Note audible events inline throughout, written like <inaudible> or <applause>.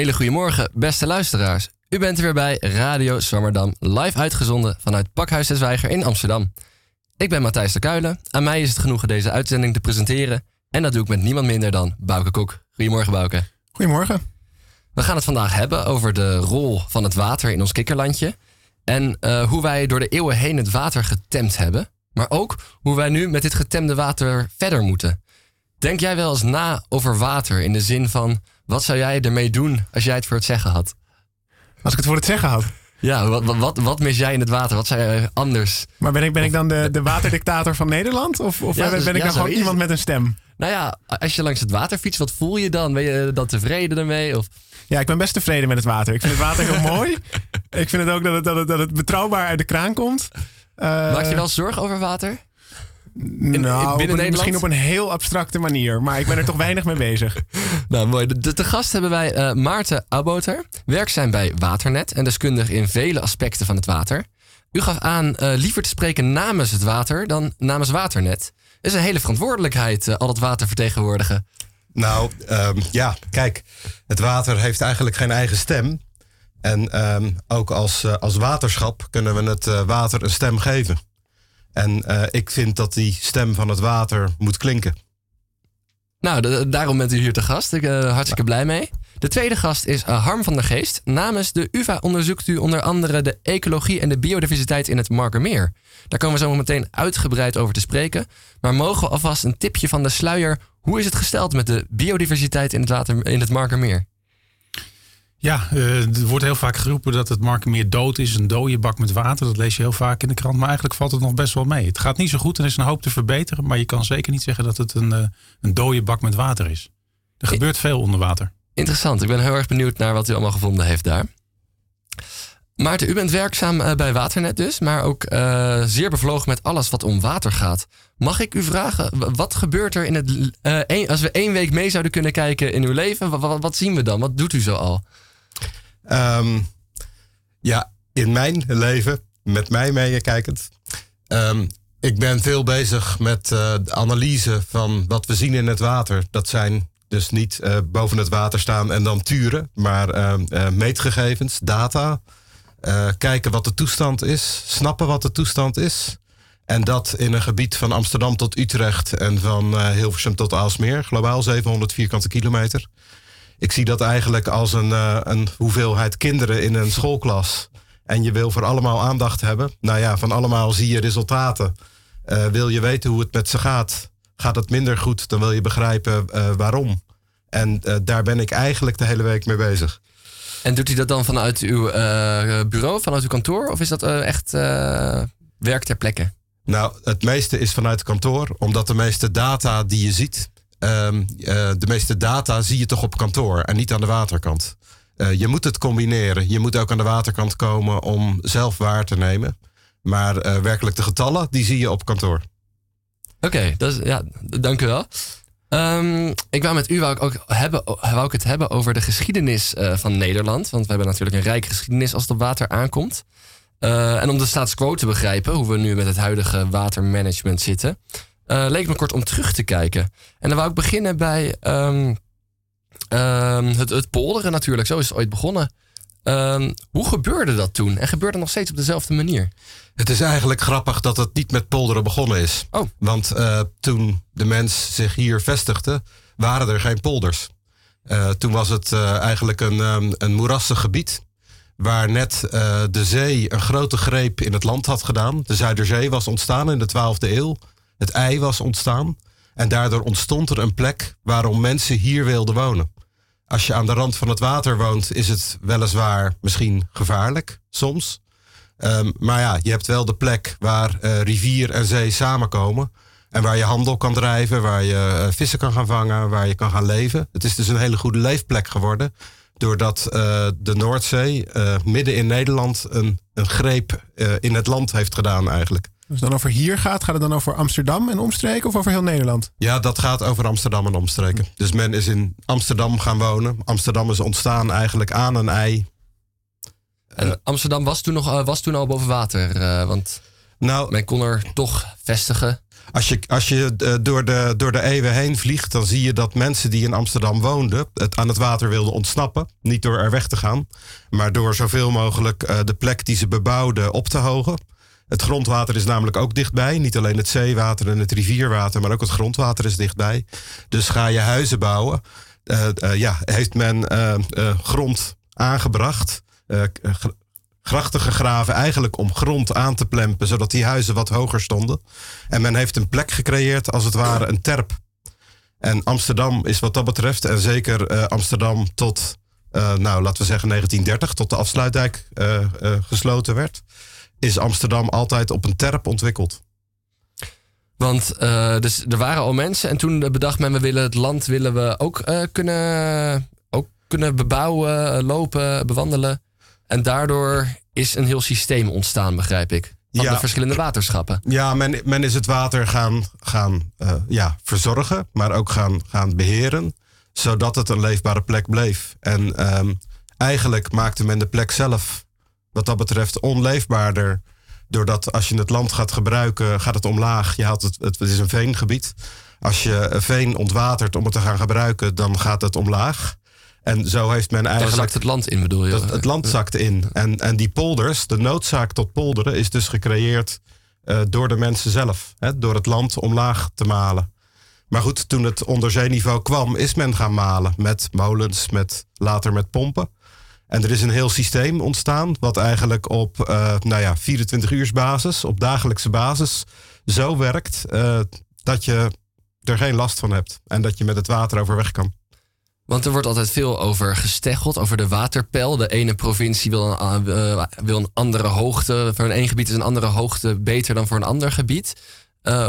Hele goede morgen, beste luisteraars. U bent er weer bij Radio Swammerdam, live uitgezonden vanuit Pakhuis de Zwijger in Amsterdam. Ik ben Matthijs de Kuilen. Aan mij is het genoegen deze uitzending te presenteren. En dat doe ik met niemand minder dan Bouke Kok. Goedemorgen, Bouke. Goedemorgen. We gaan het vandaag hebben over de rol van het water in ons kikkerlandje. En eh, hoe wij door de eeuwen heen het water getemd hebben. Maar ook hoe wij nu met dit getemde water verder moeten. Denk jij wel eens na over water in de zin van... wat zou jij ermee doen als jij het voor het zeggen had? Als ik het voor het zeggen had. Ja, wat, wat, wat, mis jij in het water? Wat zou jij anders? Maar ben ik, ben ik dan de, de waterdictator van Nederland? Of, of Ja, ben, dus- ben ik ja, dan gewoon iemand met een stem? Nou ja, als je langs het water fietst, wat voel je dan? Ben je dan tevreden ermee? Of... Ja, ik ben best tevreden met het water. Ik vind het water heel <laughs> mooi. Ik vind het ook dat het, dat het, dat het betrouwbaar uit de kraan komt. Eh, Maak je wel zorgen over water? Nou, binnen op een- Nederland? misschien op een heel abstracte manier. Maar ik ben er toch weinig mee bezig. <laughs> Nou, mooi. De, de, te gast hebben wij eh, Maarten Aboter, werkzaam bij Waternet en deskundig in vele aspecten van het water. U gaf aan eh, liever te spreken namens het water dan namens Waternet. Dat is een hele verantwoordelijkheid, eh, al het water vertegenwoordigen. Nou, ehm, ja, kijk, het water heeft eigenlijk geen eigen stem. En ehm, ook als, als waterschap kunnen we het water een stem geven. En eh, ik vind dat die stem van het water moet klinken. Nou, daarom bent u hier te gast. Ik ben hartstikke blij mee. De tweede gast is eh, Harm van der Geest. Namens de UvA onderzoekt u onder andere de ecologie en de biodiversiteit in het Markermeer. Daar komen we zo meteen uitgebreid over te spreken. Maar mogen we alvast een tipje van de sluier. Hoe is het gesteld met de biodiversiteit in het, in het Markermeer? Ja, eh, er wordt heel vaak geroepen dat het Markermeer dood is. Een dode bak met water. Dat lees je heel vaak in de krant. Maar eigenlijk valt het nog best wel mee. Het gaat niet zo goed. Er is een hoop te verbeteren. Maar je kan zeker niet zeggen dat het een, eh, een dode bak met water is. Er gebeurt veel onder water. Interessant. Ik ben heel erg benieuwd naar wat u allemaal gevonden heeft daar. Maarten, u bent werkzaam eh, bij Waternet dus, maar ook zeer bevlogen met alles wat om water gaat. Mag ik u vragen, wat gebeurt er in het, als we één week mee zouden kunnen kijken in uw leven? Wat, wat, wat zien we dan? Wat doet u zo al? Ehm, ja, in mijn leven, met mij meekijkend. ehm ik ben veel bezig met eh, de analyse van wat we zien in het water. Dat zijn dus niet eh, boven het water staan en dan turen, maar ehm, eh, meetgegevens, data. kijken wat de toestand is, snappen wat de toestand is. En dat in een gebied van Amsterdam tot Utrecht en van Hilversum tot Aalsmeer. Globaal 700 vierkante kilometer. Ik zie dat eigenlijk als een, eh, een hoeveelheid kinderen in een schoolklas. En je wil voor allemaal aandacht hebben. Nou ja, van allemaal zie je resultaten. Eh, wil je weten hoe het met ze gaat? Gaat het minder goed? Dan wil je begrijpen eh, waarom. En daar ben ik eigenlijk de hele week mee bezig. En doet u dat dan vanuit uw bureau, vanuit uw kantoor? Of is dat echt werk ter plekke? Nou, het meeste is vanuit kantoor, omdat de meeste data die je ziet, ehm, eh, de meeste data zie je toch op kantoor en niet aan de waterkant. Eh, je moet het combineren. Je moet ook aan de waterkant komen om zelf waar te nemen. Maar eh, werkelijk de getallen, die zie je op kantoor. Oké, is- ja, dank u wel. Ehm, ik wou met u wou ik ook hebben, wou ik het hebben over de geschiedenis van Nederland. Want we hebben natuurlijk een rijke geschiedenis als het water aankomt. En om de status quo te begrijpen, hoe we nu met het huidige watermanagement zitten, eh, leek me kort om terug te kijken. En dan wou ik beginnen bij ehm, ehm, het, het polderen natuurlijk. Zo is het ooit begonnen. Ehm, hoe gebeurde dat toen? En gebeurde het nog steeds op dezelfde manier? Het is eigenlijk grappig dat het niet met polderen begonnen is. Oh. Want eh, toen de mens zich hier vestigde, waren er geen polders. Eh, toen was het eigenlijk een, ehm, een moerassig gebied. Waar net de zee een grote greep in het land had gedaan. De Zuiderzee was ontstaan in de 12e eeuw. Het ei was ontstaan. En daardoor ontstond er een plek waarom mensen hier wilden wonen. Als je aan de rand van het water woont, is het weliswaar misschien gevaarlijk soms. Ehm, maar ja, je hebt wel de plek waar eh, rivier en zee samenkomen. En waar je handel kan drijven, waar je eh, vissen kan gaan vangen, waar je kan gaan leven. Het is dus een hele goede leefplek geworden. Doordat eh, de Noordzee midden in Nederland een, een greep in het land heeft gedaan eigenlijk. Als het dan over hier gaat, gaat het dan over Amsterdam en omstreken of over heel Nederland? Ja, dat gaat over Amsterdam en omstreken. Dus men is in Amsterdam gaan wonen. Amsterdam is ontstaan eigenlijk aan een ei. En Amsterdam was toen, nog, eh, was toen al boven water. eh, want Nou, men kon er toch vestigen. Als je, als je eh, door, de, door de eeuwen heen vliegt, dan zie je dat mensen die in Amsterdam woonden, het aan het water wilden ontsnappen. Niet door er weg te gaan, maar door zoveel mogelijk eh, de plek die ze bebouwden op te hogen. Het grondwater is namelijk ook dichtbij. Niet alleen het zeewater en het rivierwater, maar ook het grondwater is dichtbij. Dus ga je huizen bouwen, eh, eh, ja, heeft men eh, grond aangebracht. grachten gegraven eigenlijk om grond aan te plempen, zodat die huizen wat hoger stonden. En men heeft een plek gecreëerd, als het ware een terp. En Amsterdam is wat dat betreft, en zeker Amsterdam tot, nou laten we zeggen 1930, tot de afsluitdijk gesloten werd, is Amsterdam altijd op een terp ontwikkeld. Want eh, dus er waren al mensen en toen bedacht men, we willen het land willen we ook, eh, kunnen, ook kunnen bebouwen, eh, lopen, bewandelen. En daardoor is een heel systeem ontstaan, begrijp ik. Van Ja. de verschillende waterschappen. Ja, men, men is het water gaan, gaan ja, verzorgen, maar ook gaan, gaan beheren, zodat het een leefbare plek bleef. En ehm, eigenlijk maakte men de plek zelf, wat dat betreft, onleefbaarder. Doordat als je het land gaat gebruiken, gaat het omlaag. Je haalt het, het, is een veengebied. Als je een veen ontwatert om het te gaan gebruiken, dan gaat het omlaag. En zo heeft men eigenlijk... zakt het land in, bedoel je? Dat, het land zakte in. En, en die polders, de noodzaak tot polderen, is dus gecreëerd eh, door de mensen zelf. Hè, door het land omlaag te malen. Maar goed, toen het onderzeeniveau kwam, is men gaan malen. Met molens, met, later met pompen. En er is een heel systeem ontstaan, wat eigenlijk op eh, nou ja, 24 uur basis, op dagelijkse basis, zo werkt eh, dat je er geen last van hebt. En dat je met het water overweg kan. Want er wordt altijd veel over gesteggeld, over de waterpeil. De ene provincie wil een, eh, wil een andere hoogte. Voor een één gebied is een andere hoogte beter dan voor een ander gebied.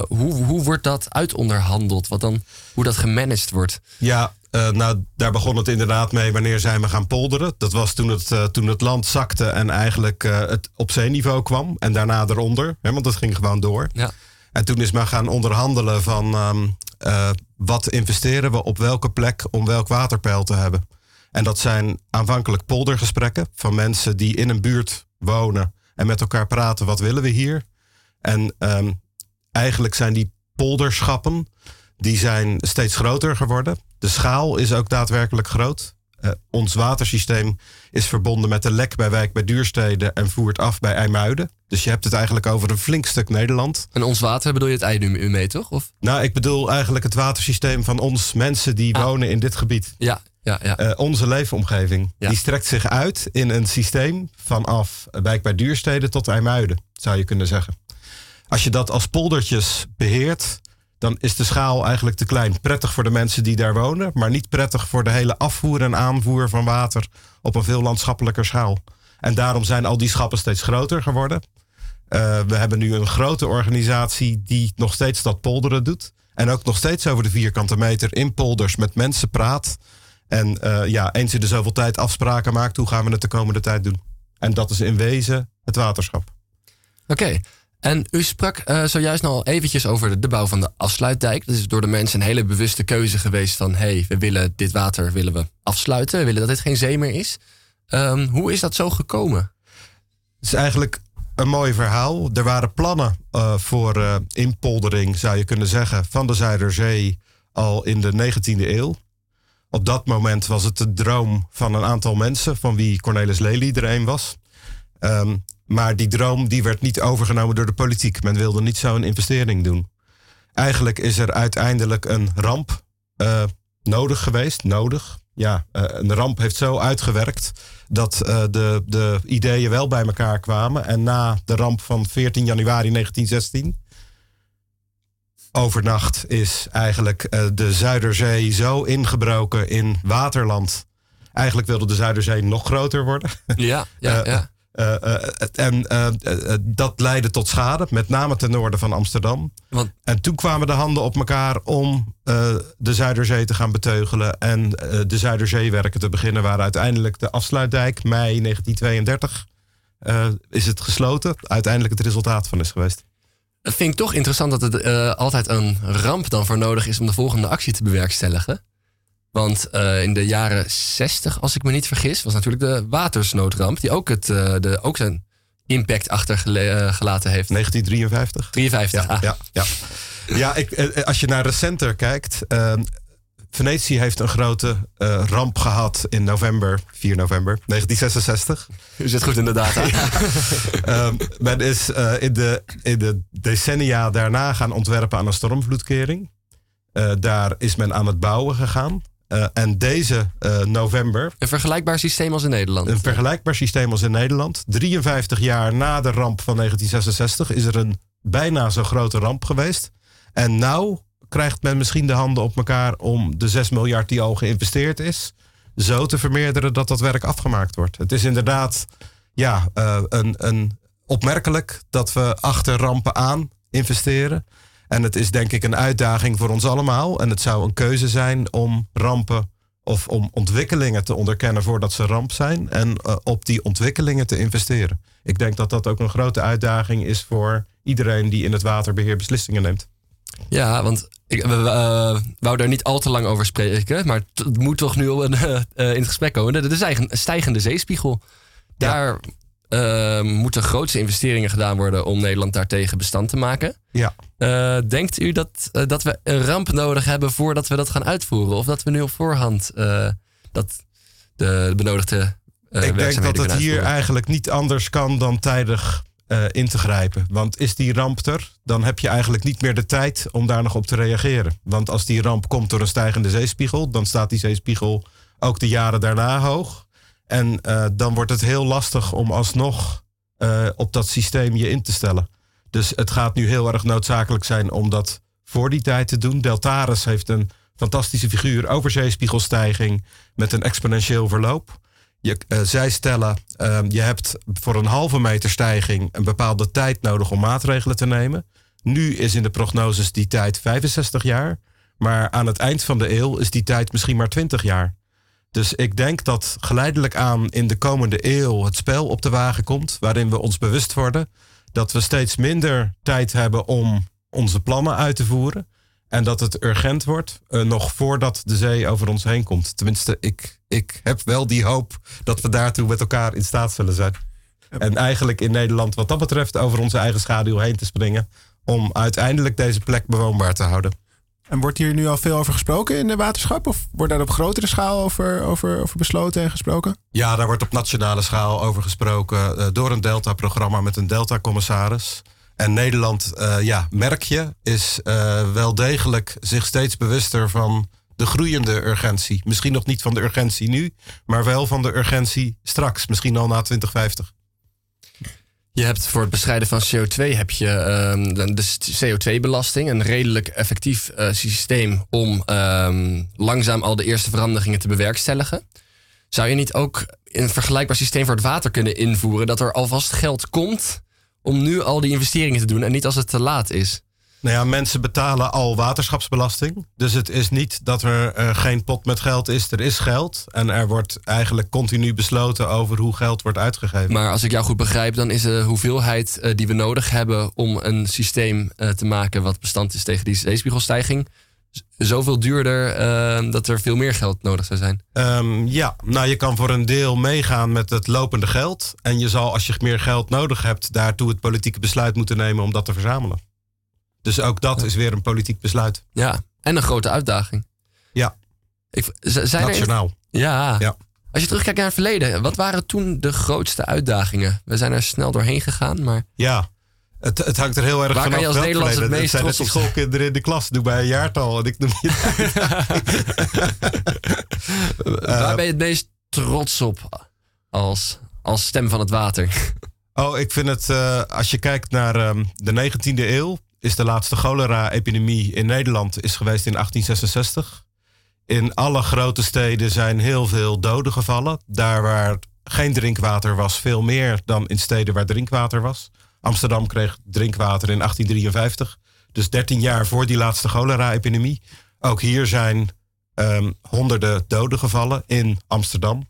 Hoe, hoe wordt dat uitonderhandeld? Wat dan, hoe dat gemanaged wordt? Ja, eh, nou, daar begon het inderdaad mee. Wanneer zijn we gaan polderen? Dat was toen het, eh, toen het land zakte en eigenlijk eh, het op zeeniveau kwam. En daarna eronder, hè, want het ging gewoon door. Ja. En toen is men gaan onderhandelen van ehm, eh, wat investeren we op welke plek om welk waterpeil te hebben. En dat zijn aanvankelijk poldergesprekken van mensen die in een buurt wonen en met elkaar praten. Wat willen we hier? En ehm, eigenlijk zijn die polderschappen, die zijn steeds groter geworden. De schaal is ook daadwerkelijk groot. Eh, ons watersysteem is verbonden met de lek bij Wijk bij Duurstede en voert af bij IJmuiden. Dus je hebt het eigenlijk over een flink stuk Nederland. En ons water bedoel je het nu mee, toch? Of? Nou, ik bedoel eigenlijk het watersysteem van ons mensen die Ah. wonen in dit gebied. Ja, ja, ja. Eh, onze leefomgeving. Ja. Die strekt zich uit in een systeem vanaf Wijk bij Duurstede tot IJmuiden, zou je kunnen zeggen. Als je dat als poldertjes beheert, dan is de schaal eigenlijk te klein. Prettig voor de mensen die daar wonen, maar niet prettig voor de hele afvoer en aanvoer van water op een veel landschappelijker schaal. En daarom zijn al die schappen steeds groter geworden. Eh, we hebben nu een grote organisatie die nog steeds dat polderen doet. En ook nog steeds over de vierkante meter in polders met mensen praat. En eh, ja, eens in de zoveel tijd afspraken maakt. Hoe gaan we het de komende tijd doen? En dat is in wezen het waterschap. Oké. En u sprak eh, zojuist al eventjes over de, bouw van de afsluitdijk. Dat is door de mensen een hele bewuste keuze geweest van... hey, we willen dit water willen we afsluiten. We willen dat dit geen zee meer is. Ehm, hoe is dat zo gekomen? Het is eigenlijk een mooi verhaal. Er waren plannen eh, voor eh, inpoldering, zou je kunnen zeggen, van de Zuiderzee al in de 19e eeuw. Op dat moment was het de droom van een aantal mensen, van wie Cornelis Lely er een was. Ehm, maar die droom die werd niet overgenomen door de politiek. Men wilde niet zo'n investering doen. Eigenlijk is er uiteindelijk een ramp eh, nodig geweest. Nodig. Ja, eh, een ramp heeft zo uitgewerkt dat eh, de, de ideeën wel bij elkaar kwamen. En na de ramp van 14 januari 1916 overnacht is eigenlijk de Zuiderzee zo ingebroken in waterland. Eigenlijk wilde de Zuiderzee nog groter worden. Ja, ja, ja. Eh, eh, en eh, dat leidde tot schade, met name ten noorden van Amsterdam. Want En toen kwamen de handen op elkaar om de Zuiderzee te gaan beteugelen en de Zuiderzeewerken te beginnen, waar uiteindelijk de afsluitdijk, mei 1932, eh, is het gesloten. Uiteindelijk het resultaat van is geweest. het vind ik toch interessant dat het eh, altijd een ramp dan voor nodig is... om de volgende actie te bewerkstelligen. Want eh, in de jaren 60, als ik me niet vergis... was natuurlijk de watersnoodramp... die ook, het, eh, de, ook zijn impact achtergelaten heeft. 1953. 53, Ja, ah. ja, ja. Ja, ik, eh, als je naar recenter kijkt. Uh, Venetië heeft een grote uh, ramp gehad in november, 4 november 1966. U zit goed in de data. <laughs> um, men is uh, in, de, in de decennia daarna gaan ontwerpen aan een stormvloedkering. Uh, daar is men aan het bouwen gegaan. En deze november. Een vergelijkbaar systeem als in Nederland. Een vergelijkbaar systeem als in Nederland. 53 jaar na de ramp van 1966 is er een bijna zo grote ramp geweest. En nou krijgt men misschien de handen op elkaar om de 6 miljard die al geïnvesteerd is, zo te vermeerderen dat dat werk afgemaakt wordt. Het is inderdaad ja, uh, een, een opmerkelijk dat we achter rampen aan investeren. En het is denk ik een uitdaging voor ons allemaal. En het zou een keuze zijn om rampen of om ontwikkelingen te onderkennen voordat ze ramp zijn. En uh, op die ontwikkelingen te investeren. Ik denk dat dat ook een grote uitdaging is voor iedereen die in het waterbeheer beslissingen neemt. Ja, want ik we, uh, wou daar niet al te lang over spreken. Maar het moet toch nu uh, in het gesprek komen. De, de stijgende zeespiegel. Daar ja. Moeten grootste investeringen gedaan worden om Nederland daartegen bestand te maken. Ja. denkt u dat, dat we een ramp nodig hebben voordat we dat gaan uitvoeren? Of dat we nu op voorhand dat de benodigde Ik denk dat het hier eigenlijk niet anders kan dan tijdig uh, in te grijpen. Want is die ramp er, dan heb je eigenlijk niet meer de tijd om daar nog op te reageren. Want als die ramp komt door een stijgende zeespiegel, dan staat die zeespiegel ook de jaren daarna hoog. En uh, dan wordt het heel lastig om alsnog uh, op dat systeem je in te stellen. Dus het gaat nu heel erg noodzakelijk zijn om dat voor die tijd te doen. Deltaris heeft een fantastische figuur over zeespiegelstijging met een exponentieel verloop. Je, uh, zij stellen, uh, je hebt voor een halve meter stijging een bepaalde tijd nodig om maatregelen te nemen. Nu is in de prognoses die tijd 65 jaar. Maar aan het eind van de eeuw is die tijd misschien maar 20 jaar. Dus ik denk dat geleidelijk aan in de komende eeuw het spel op de wagen komt. Waarin we ons bewust worden dat we steeds minder tijd hebben om onze plannen uit te voeren. En dat het urgent wordt, uh, nog voordat de zee over ons heen komt. Tenminste, ik, ik heb wel die hoop dat we daartoe met elkaar in staat zullen zijn. En eigenlijk in Nederland, wat dat betreft, over onze eigen schaduw heen te springen. Om uiteindelijk deze plek bewoonbaar te houden. En wordt hier nu al veel over gesproken in de waterschap? Of wordt daar op grotere schaal over, over, over besloten en gesproken? Ja, daar wordt op nationale schaal over gesproken. Uh, door een Delta-programma met een Delta-commissaris. En Nederland, uh, ja, merk je, is uh, wel degelijk zich steeds bewuster van de groeiende urgentie. Misschien nog niet van de urgentie nu, maar wel van de urgentie straks, misschien al na 2050. Je hebt voor het bestrijden van CO2 heb je uh, de CO2-belasting, een redelijk effectief uh, systeem om um, langzaam al de eerste veranderingen te bewerkstelligen. Zou je niet ook een vergelijkbaar systeem voor het water kunnen invoeren, dat er alvast geld komt om nu al die investeringen te doen en niet als het te laat is? Nou ja, mensen betalen al waterschapsbelasting. Dus het is niet dat er uh, geen pot met geld is. Er is geld. En er wordt eigenlijk continu besloten over hoe geld wordt uitgegeven. Maar als ik jou goed begrijp, dan is de hoeveelheid uh, die we nodig hebben om een systeem uh, te maken wat bestand is tegen die zeespiegelstijging. Zoveel duurder dat er veel meer geld nodig zou zijn. Um, ja, nou je kan voor een deel meegaan met het lopende geld. En je zal, als je meer geld nodig hebt, daartoe het politieke besluit moeten nemen om dat te verzamelen. Dus ook dat is weer een politiek besluit. Ja, en een grote uitdaging. Ja. Ik, zijn Nationaal. Er, ja. ja. Als je terugkijkt naar het verleden, wat waren toen de grootste uitdagingen? We zijn er snel doorheen gegaan, maar... Ja, het, het hangt er heel erg Waar vanaf. Waar kan je als Nederlands het meest trots op schoolkinderen in de klas. Doe bij een jaartal en ik noem je <laughs> Waar ben je het meest trots op als, als stem van het water? Oh, ik vind het, uh, als je kijkt naar um, de 19e eeuw, is de laatste cholera-epidemie in Nederland is geweest in 1866. In alle grote steden zijn heel veel doden gevallen. Daar waar geen drinkwater was, veel meer dan in steden waar drinkwater was. Amsterdam kreeg drinkwater in 1853. Dus 13 jaar voor die laatste cholera-epidemie. Ook hier zijn um, honderden doden gevallen in Amsterdam.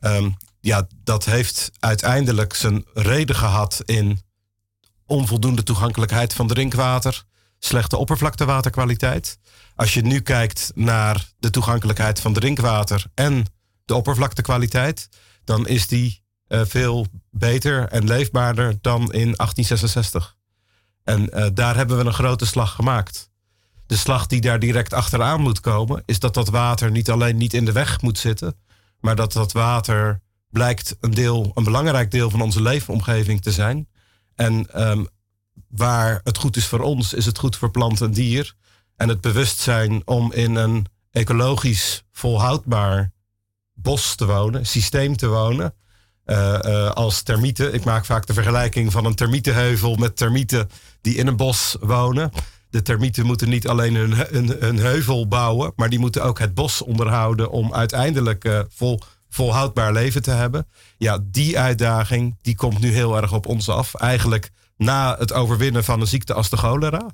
Um, ja, dat heeft uiteindelijk zijn reden gehad in onvoldoende toegankelijkheid van drinkwater, slechte oppervlaktewaterkwaliteit. Als je nu kijkt naar de toegankelijkheid van drinkwater en de oppervlaktekwaliteit, dan is die uh, veel beter en leefbaarder dan in 1866. En eh, daar hebben we een grote slag gemaakt. De slag die daar direct achteraan moet komen, is dat dat water niet alleen niet in de weg moet zitten, maar dat dat water blijkt een, deel, een belangrijk deel van onze leefomgeving te zijn. En ehm, waar het goed is voor ons, is het goed voor plant en dier. En het bewustzijn om in een ecologisch volhoudbaar bos te wonen, systeem te wonen. Uh, uh, als termieten. Ik maak vaak de vergelijking van een termietenheuvel met termieten die in een bos wonen. De termieten moeten niet alleen hun, heuvel bouwen, maar die moeten ook het bos onderhouden om uiteindelijk uh, vol, volhoudbaar leven te hebben. Ja, die uitdaging die komt nu heel erg op ons af. Eigenlijk na het overwinnen van een ziekte als de cholera,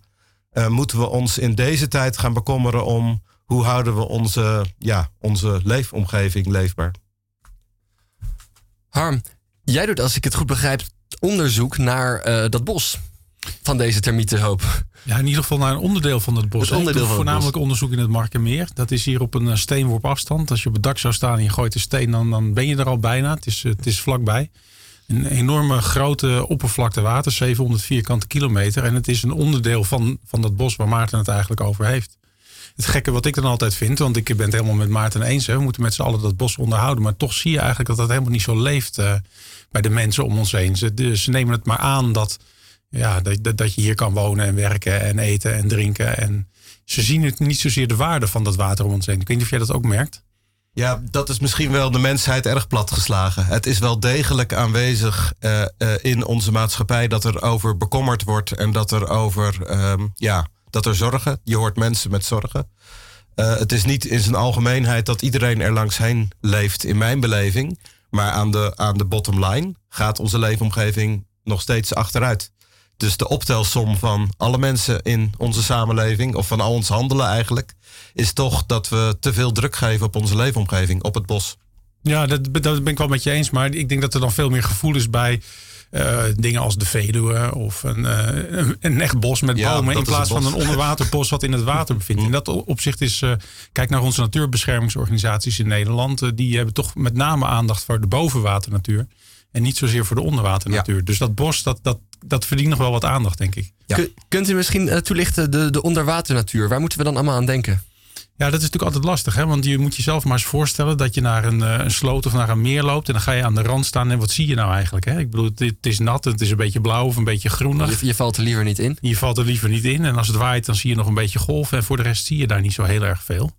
moeten we ons in deze tijd gaan bekommeren om hoe houden we onze, ja, onze leefomgeving leefbaar. Harm, jij doet, als ik het goed begrijp, onderzoek naar uh, dat bos van deze termietenhoop. Ja, in ieder geval naar een onderdeel van het bos. Het onderdeel van voornamelijk bos. onderzoek in het Markenmeer. Dat is hier op een eh, steenworp afstand. Als je op het dak zou staan en je gooit een steen, dan, dan ben je er al bijna. Het is, het is vlakbij. Een enorme grote oppervlakte water, 700 vierkante kilometer. En het is een onderdeel van, van dat bos waar Maarten het eigenlijk over heeft. Het gekke wat ik dan altijd vind, want ik ben het helemaal met Maarten eens. Hè, we moeten met z'n allen dat bos onderhouden. Maar toch zie je eigenlijk dat dat helemaal niet zo leeft uh, bij de mensen om ons heen. Ze, ze nemen het maar aan dat, ja, dat, dat je hier kan wonen en werken en eten en drinken. En ze zien het niet zozeer de waarde van dat water om ons heen. Ik weet niet of jij dat ook merkt. Ja, dat is misschien wel de mensheid erg platgeslagen. Het is wel degelijk aanwezig uh, uh, in onze maatschappij dat er over bekommerd wordt en dat er over, um, ja, dat er zorgen. Je hoort mensen met zorgen. Uh, het is niet in zijn algemeenheid dat iedereen er langs heen leeft, in mijn beleving. Maar aan de, aan de bottom line gaat onze leefomgeving nog steeds achteruit. Dus de optelsom van alle mensen in onze samenleving, of van al ons handelen eigenlijk, is toch dat we te veel druk geven op onze leefomgeving, op het bos. Ja, dat, dat ben ik wel met je eens. Maar ik denk dat er dan veel meer gevoel is bij uh, dingen als de Veluwe of een, uh, een echt bos met Ja, bomen. In plaats van een onderwaterbos wat in het water bevindt. In dat opzicht is, uh, kijk naar onze natuurbeschermingsorganisaties in Nederland. Die hebben toch met name aandacht voor de bovenwaternatuur. En niet zozeer voor de onderwaternatuur. Dus dat bos, dat, dat, dat verdient nog wel wat aandacht, denk ik. Ja. Kunt u misschien eh, toelichten de, de onderwaternatuur? Waar moeten we dan allemaal aan denken? Ja, dat is natuurlijk altijd lastig. Hè? Want je moet jezelf maar eens voorstellen dat je naar een, eh, een sloot of naar een meer loopt. En dan ga je aan de rand staan. En wat zie je nou eigenlijk? Hè? Ik bedoel, het, het is nat, het is een beetje blauw of een beetje groenig. Je, je valt er liever niet in. Je valt er liever niet in. En als het waait, dan zie je nog een beetje golven. En voor de rest zie je daar niet zo heel erg veel.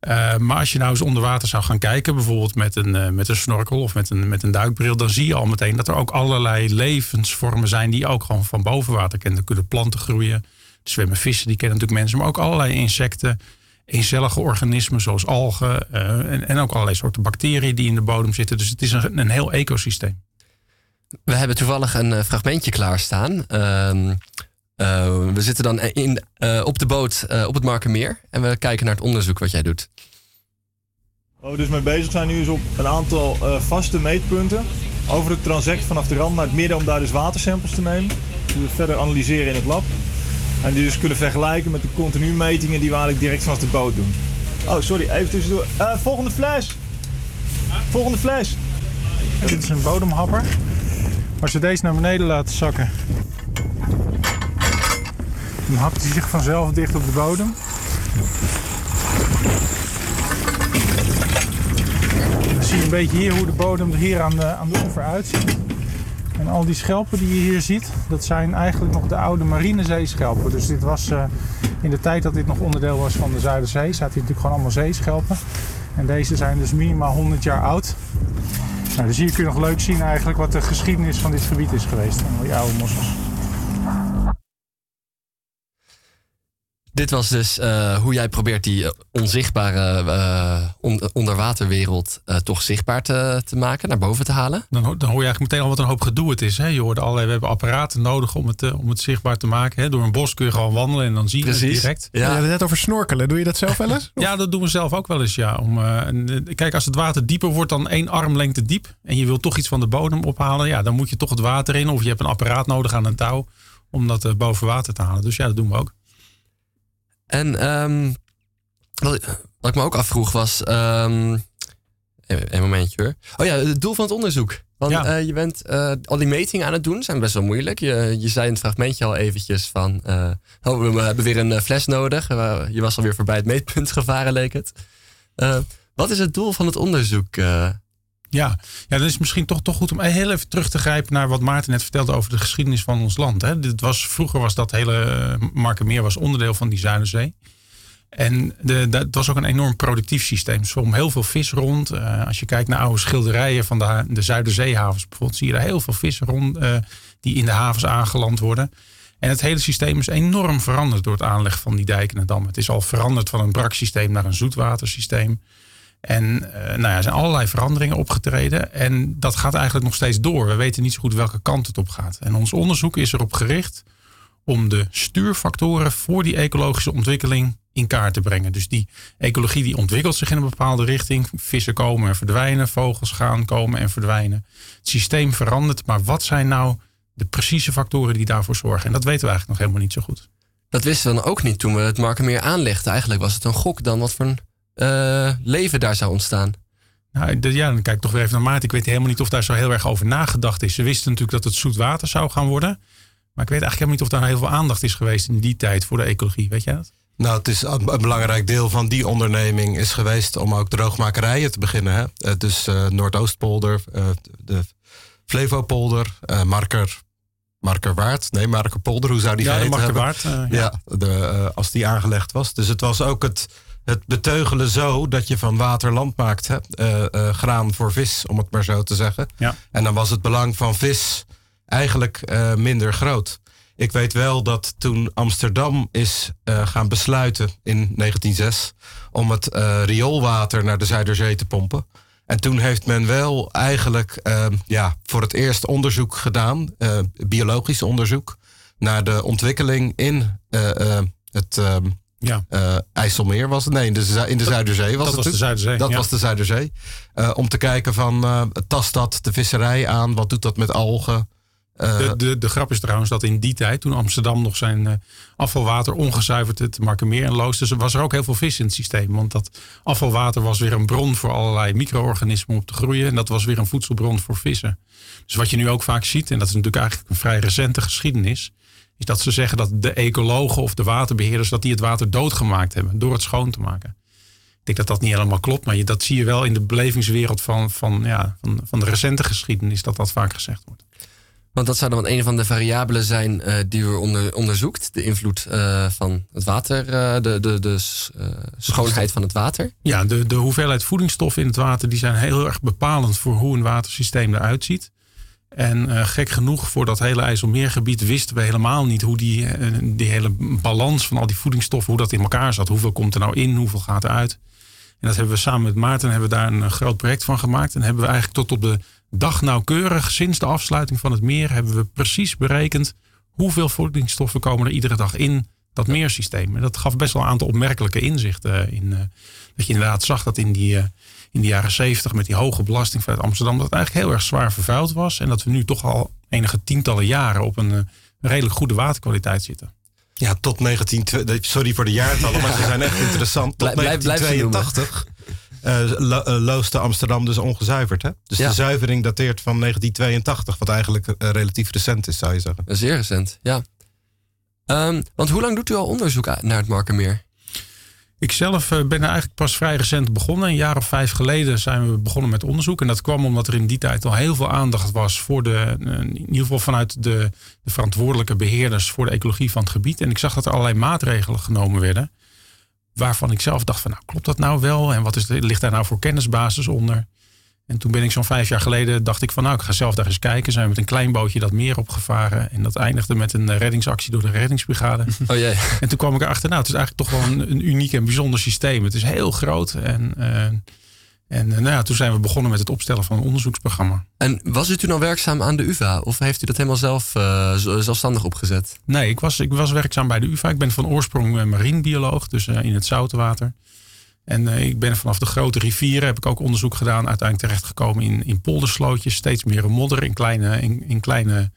Uh, maar als je nou eens onder water zou gaan kijken, bijvoorbeeld met een, uh, met een snorkel of met een, met een duikbril, dan zie je al meteen dat er ook allerlei levensvormen zijn die ook gewoon van boven water kennen. Er kunnen planten groeien, zwemmen vissen, die kennen natuurlijk mensen, maar ook allerlei insecten, eencellige organismen zoals algen uh, en, en ook allerlei soorten bacteriën die in de bodem zitten. Dus het is een, een heel ecosysteem. We hebben toevallig een fragmentje klaarstaan. Uh, uh, we zitten dan in, uh, op de boot uh, op het Markenmeer en we kijken naar het onderzoek wat jij doet. Waar we dus mee bezig zijn nu is op een aantal uh, vaste meetpunten over het transect vanaf de rand naar het midden om daar dus watersamples te nemen. Die we verder analyseren in het lab. En die dus kunnen vergelijken met de continu metingen die we eigenlijk direct vanaf de boot doen. Oh, sorry, even tussendoor. Uh, volgende fles! Volgende fles! Dit is een bodemhapper. Als we deze naar beneden laten zakken, dan hapt hij zich vanzelf dicht op de bodem. Dan zie je een beetje hier hoe de bodem er hier aan de, aan de oever uitziet. En al die schelpen die je hier ziet, dat zijn eigenlijk nog de oude marinezeeschelpen. Dus dit was uh, in de tijd dat dit nog onderdeel was van de Zuiderzee, zaten hier natuurlijk gewoon allemaal zeeschelpen. En deze zijn dus minimaal 100 jaar oud. Nou, dus hier kun je nog leuk zien eigenlijk wat de geschiedenis van dit gebied is geweest. Van die oude mossels. Dit was dus uh, hoe jij probeert die uh, onzichtbare uh, on onderwaterwereld toch zichtbaar te, te, maken, naar boven te halen. Dan, dan, hoor je eigenlijk meteen al wat een hoop gedoe het is. Hè? Je hoort allerlei, we hebben apparaten nodig om het, om het zichtbaar te maken. Hè? Door een bos kun je gewoon wandelen en dan zie je Precies. het direct. Ja. Je had het net over snorkelen. Doe je dat zelf wel eens? <laughs> ja, dat doen we zelf ook wel eens. Ja. Om, kijk, als het water dieper wordt dan één armlengte diep en je wilt toch iets van de bodem ophalen, ja, dan moet je toch het water in of je hebt een apparaat nodig aan een touw om dat boven water te halen. Dus ja, dat doen we ook. En um, wat, wat, ik me ook afvroeg was. Um, Een, een momentje hoor. Oh ja, het doel van het onderzoek. Want Ja. eh, je bent eh, al die metingen aan het doen, zijn best wel moeilijk. Je, je zei in het fragmentje al eventjes van, eh, oh, we hebben weer een fles nodig. Je was alweer voorbij het meetpunt gevaren, leek het. Wat is het doel van het onderzoek? Ja, ja, dan is het misschien toch, toch goed om heel even terug te grijpen naar wat Maarten net vertelde over de geschiedenis van ons land. Hè. Dit was, vroeger was dat hele eh, Markermeer was onderdeel van die Zuiderzee. En de, dat was ook een enorm productief systeem. Er zwom heel veel vis rond. Eh, als je kijkt naar oude schilderijen van de, de Zuiderzeehavens bijvoorbeeld, zie je daar heel veel vissen rond eh, die in de havens aangeland worden. En het hele systeem is enorm veranderd door het aanleggen van die dijken en dammen. Het is al veranderd van een braksysteem naar een zoetwatersysteem. En eh, nou ja, er zijn allerlei veranderingen opgetreden. En dat gaat eigenlijk nog steeds door. We weten niet zo goed welke kant het op gaat. En ons onderzoek is erop gericht om de stuurfactoren voor die ecologische ontwikkeling in kaart te brengen. Dus die ecologie die ontwikkelt zich in een bepaalde richting. Vissen komen en verdwijnen, vogels gaan komen en verdwijnen. Het systeem verandert, maar wat zijn nou de precieze factoren die daarvoor zorgen? En dat weten we eh, leven daar zou ontstaan. Nou, de- ja, dan kijk ik toch weer even naar Maarten. Ik weet helemaal niet of daar zo heel erg over nagedacht is. Ze wisten natuurlijk dat het zoet water zou gaan worden. Maar ik weet eigenlijk helemaal niet of daar heel veel aandacht is geweest in die tijd voor de ecologie. Weet jij dat? Nou, het is een belangrijk deel van die onderneming is geweest om ook droogmakerijen te beginnen. Hè? Eh, Dus eh, Noordoostpolder, eh, de Flevopolder, eh Marker, Markerwaard. Nee, Markerpolder, hoe zou die ja, de hebben? waard. eh, ja. Ja, de, eh, als die aangelegd was. Dus het was ook het, het beteugelen zo dat je van water land maakt. Hè? Eh, eh, graan voor vis, om het maar zo te zeggen. Ja. En dan was het belang van vis eigenlijk eh, minder groot. Ik weet wel dat toen Amsterdam is gaan besluiten in 1906 om het rioolwater naar de Zuiderzee te pompen. En toen heeft men wel eigenlijk eh, ja, voor het eerst onderzoek gedaan, biologisch onderzoek, naar de ontwikkeling in het eh, ja. eh, IJsselmeer was het. Nee, in de, in de Zuiderzee was dat het. was de. Zuiderzee. Dat ja. was de Zuiderzee. Eh, om te kijken van, eh, tast dat de visserij aan? Wat doet dat met algen? De, de, de grap is trouwens dat in die tijd, toen Amsterdam nog zijn afvalwater ongezuiverd het Markermeer en loosde, was er ook heel veel vis in het systeem. Want dat afvalwater was weer een bron voor allerlei micro-organismen om te groeien. En dat was weer een voedselbron voor vissen. Dus wat je nu ook vaak ziet, en dat is natuurlijk eigenlijk een vrij recente geschiedenis, is dat ze zeggen dat de ecologen of de waterbeheerders dat die het water doodgemaakt hebben door het schoon te maken. Ik denk dat dat niet helemaal klopt, maar je, dat zie je wel in de belevingswereld van, van, ja, van, van de recente geschiedenis, dat dat vaak gezegd wordt. Want dat zou dan een van de variabelen zijn eh, die u onder, onderzoekt. De invloed eh, van het water, eh, de, de, schoonheid van het water. Ja, de, de hoeveelheid voedingsstoffen in het water die zijn heel erg bepalend voor hoe een watersysteem eruit ziet. En eh, gek genoeg, voor dat hele IJsselmeergebied wisten we helemaal niet hoe die, eh, die hele balans van al die voedingsstoffen, hoe dat in elkaar zat. Hoeveel komt er nou in, hoeveel gaat er uit. En dat hebben we samen met Maarten hebben we daar een eh, groot project van gemaakt. En hebben we eigenlijk tot op de dag nauwkeurig, sinds de afsluiting van het meer, hebben we precies berekend hoeveel voedingsstoffen komen er iedere dag in dat meersysteem. En dat gaf best wel een aantal opmerkelijke inzichten in. dat je inderdaad zag dat in die, in de jaren zeventig met die hoge belasting vanuit Amsterdam, dat het eigenlijk heel erg zwaar vervuild was. En dat we nu toch al enige tientallen jaren op een eh, redelijk goede waterkwaliteit zitten. Ja, tot 19... Sorry voor de jaartallen, maar ze zijn echt <laughs> interessant. Tot Blijf- blijf- blijf ze noemen. 1982 eh, lo- eh, loosde Amsterdam dus ongezuiverd. Hè? Dus Ja. de zuivering dateert van 1982, wat eigenlijk relatief recent is, zou je zeggen. Zeer recent, ja. Ehm, want hoe lang doet u al onderzoek naar het Markermeer? Ik zelf eh, ben er eigenlijk pas vrij recent begonnen. Een jaar of vijf geleden zijn we begonnen met onderzoek. En dat kwam omdat er in die tijd al heel veel aandacht was voor de, eh, in ieder geval vanuit de, de verantwoordelijke beheerders voor de ecologie van het gebied. En ik zag dat er allerlei maatregelen genomen werden. Waarvan ik zelf dacht van nou klopt dat nou wel? En wat is, ligt daar nou voor kennisbasis onder? En toen ben ik zo'n vijf jaar geleden, dacht ik van nou, ik ga zelf daar eens kijken. Zijn we met een klein bootje dat meer opgevaren. En dat eindigde met een eh, reddingsactie door de reddingsbrigade. <laughs> Oh jee. En toen kwam ik erachter, nou, het is eigenlijk toch wel een, een uniek en bijzonder systeem. Het is heel groot. En, eh, en eh, nou ja, toen zijn we begonnen met het opstellen van een onderzoeksprogramma. En was u toen al werkzaam aan de UvA? Of heeft u dat helemaal zelf zelfstandig opgezet? Nee, ik was, ik was werkzaam bij de UvA. Ik ben van oorsprong marinebioloog, dus in het zoutwater. En eh, ik ben vanaf de grote rivieren, heb ik ook onderzoek gedaan. Uiteindelijk terechtgekomen in, in polderslootjes. Steeds meer modder, in kleine, in, in kleine,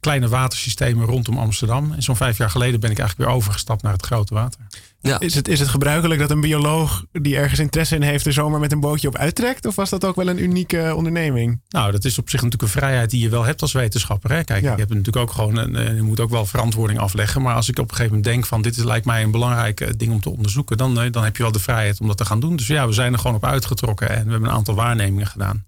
kleine watersystemen rondom Amsterdam. En zo'n vijf jaar geleden ben ik eigenlijk weer overgestapt naar het grote water. Ja. Is, het, is het gebruikelijk dat een bioloog die ergens interesse in heeft... er zomaar met een bootje op uittrekt? Of was dat ook wel een unieke onderneming? Nou, dat is op zich natuurlijk een vrijheid die je wel hebt als wetenschapper. Hè? Kijk, Ja. je hebt natuurlijk ook gewoon een, eh, je moet ook wel verantwoording afleggen. Maar als ik op een gegeven moment denk van dit is, lijkt mij een belangrijk eh, ding om te onderzoeken, dan, eh, dan heb je wel de vrijheid om dat te gaan doen. Dus ja, we zijn er gewoon op uitgetrokken en we hebben een aantal waarnemingen gedaan.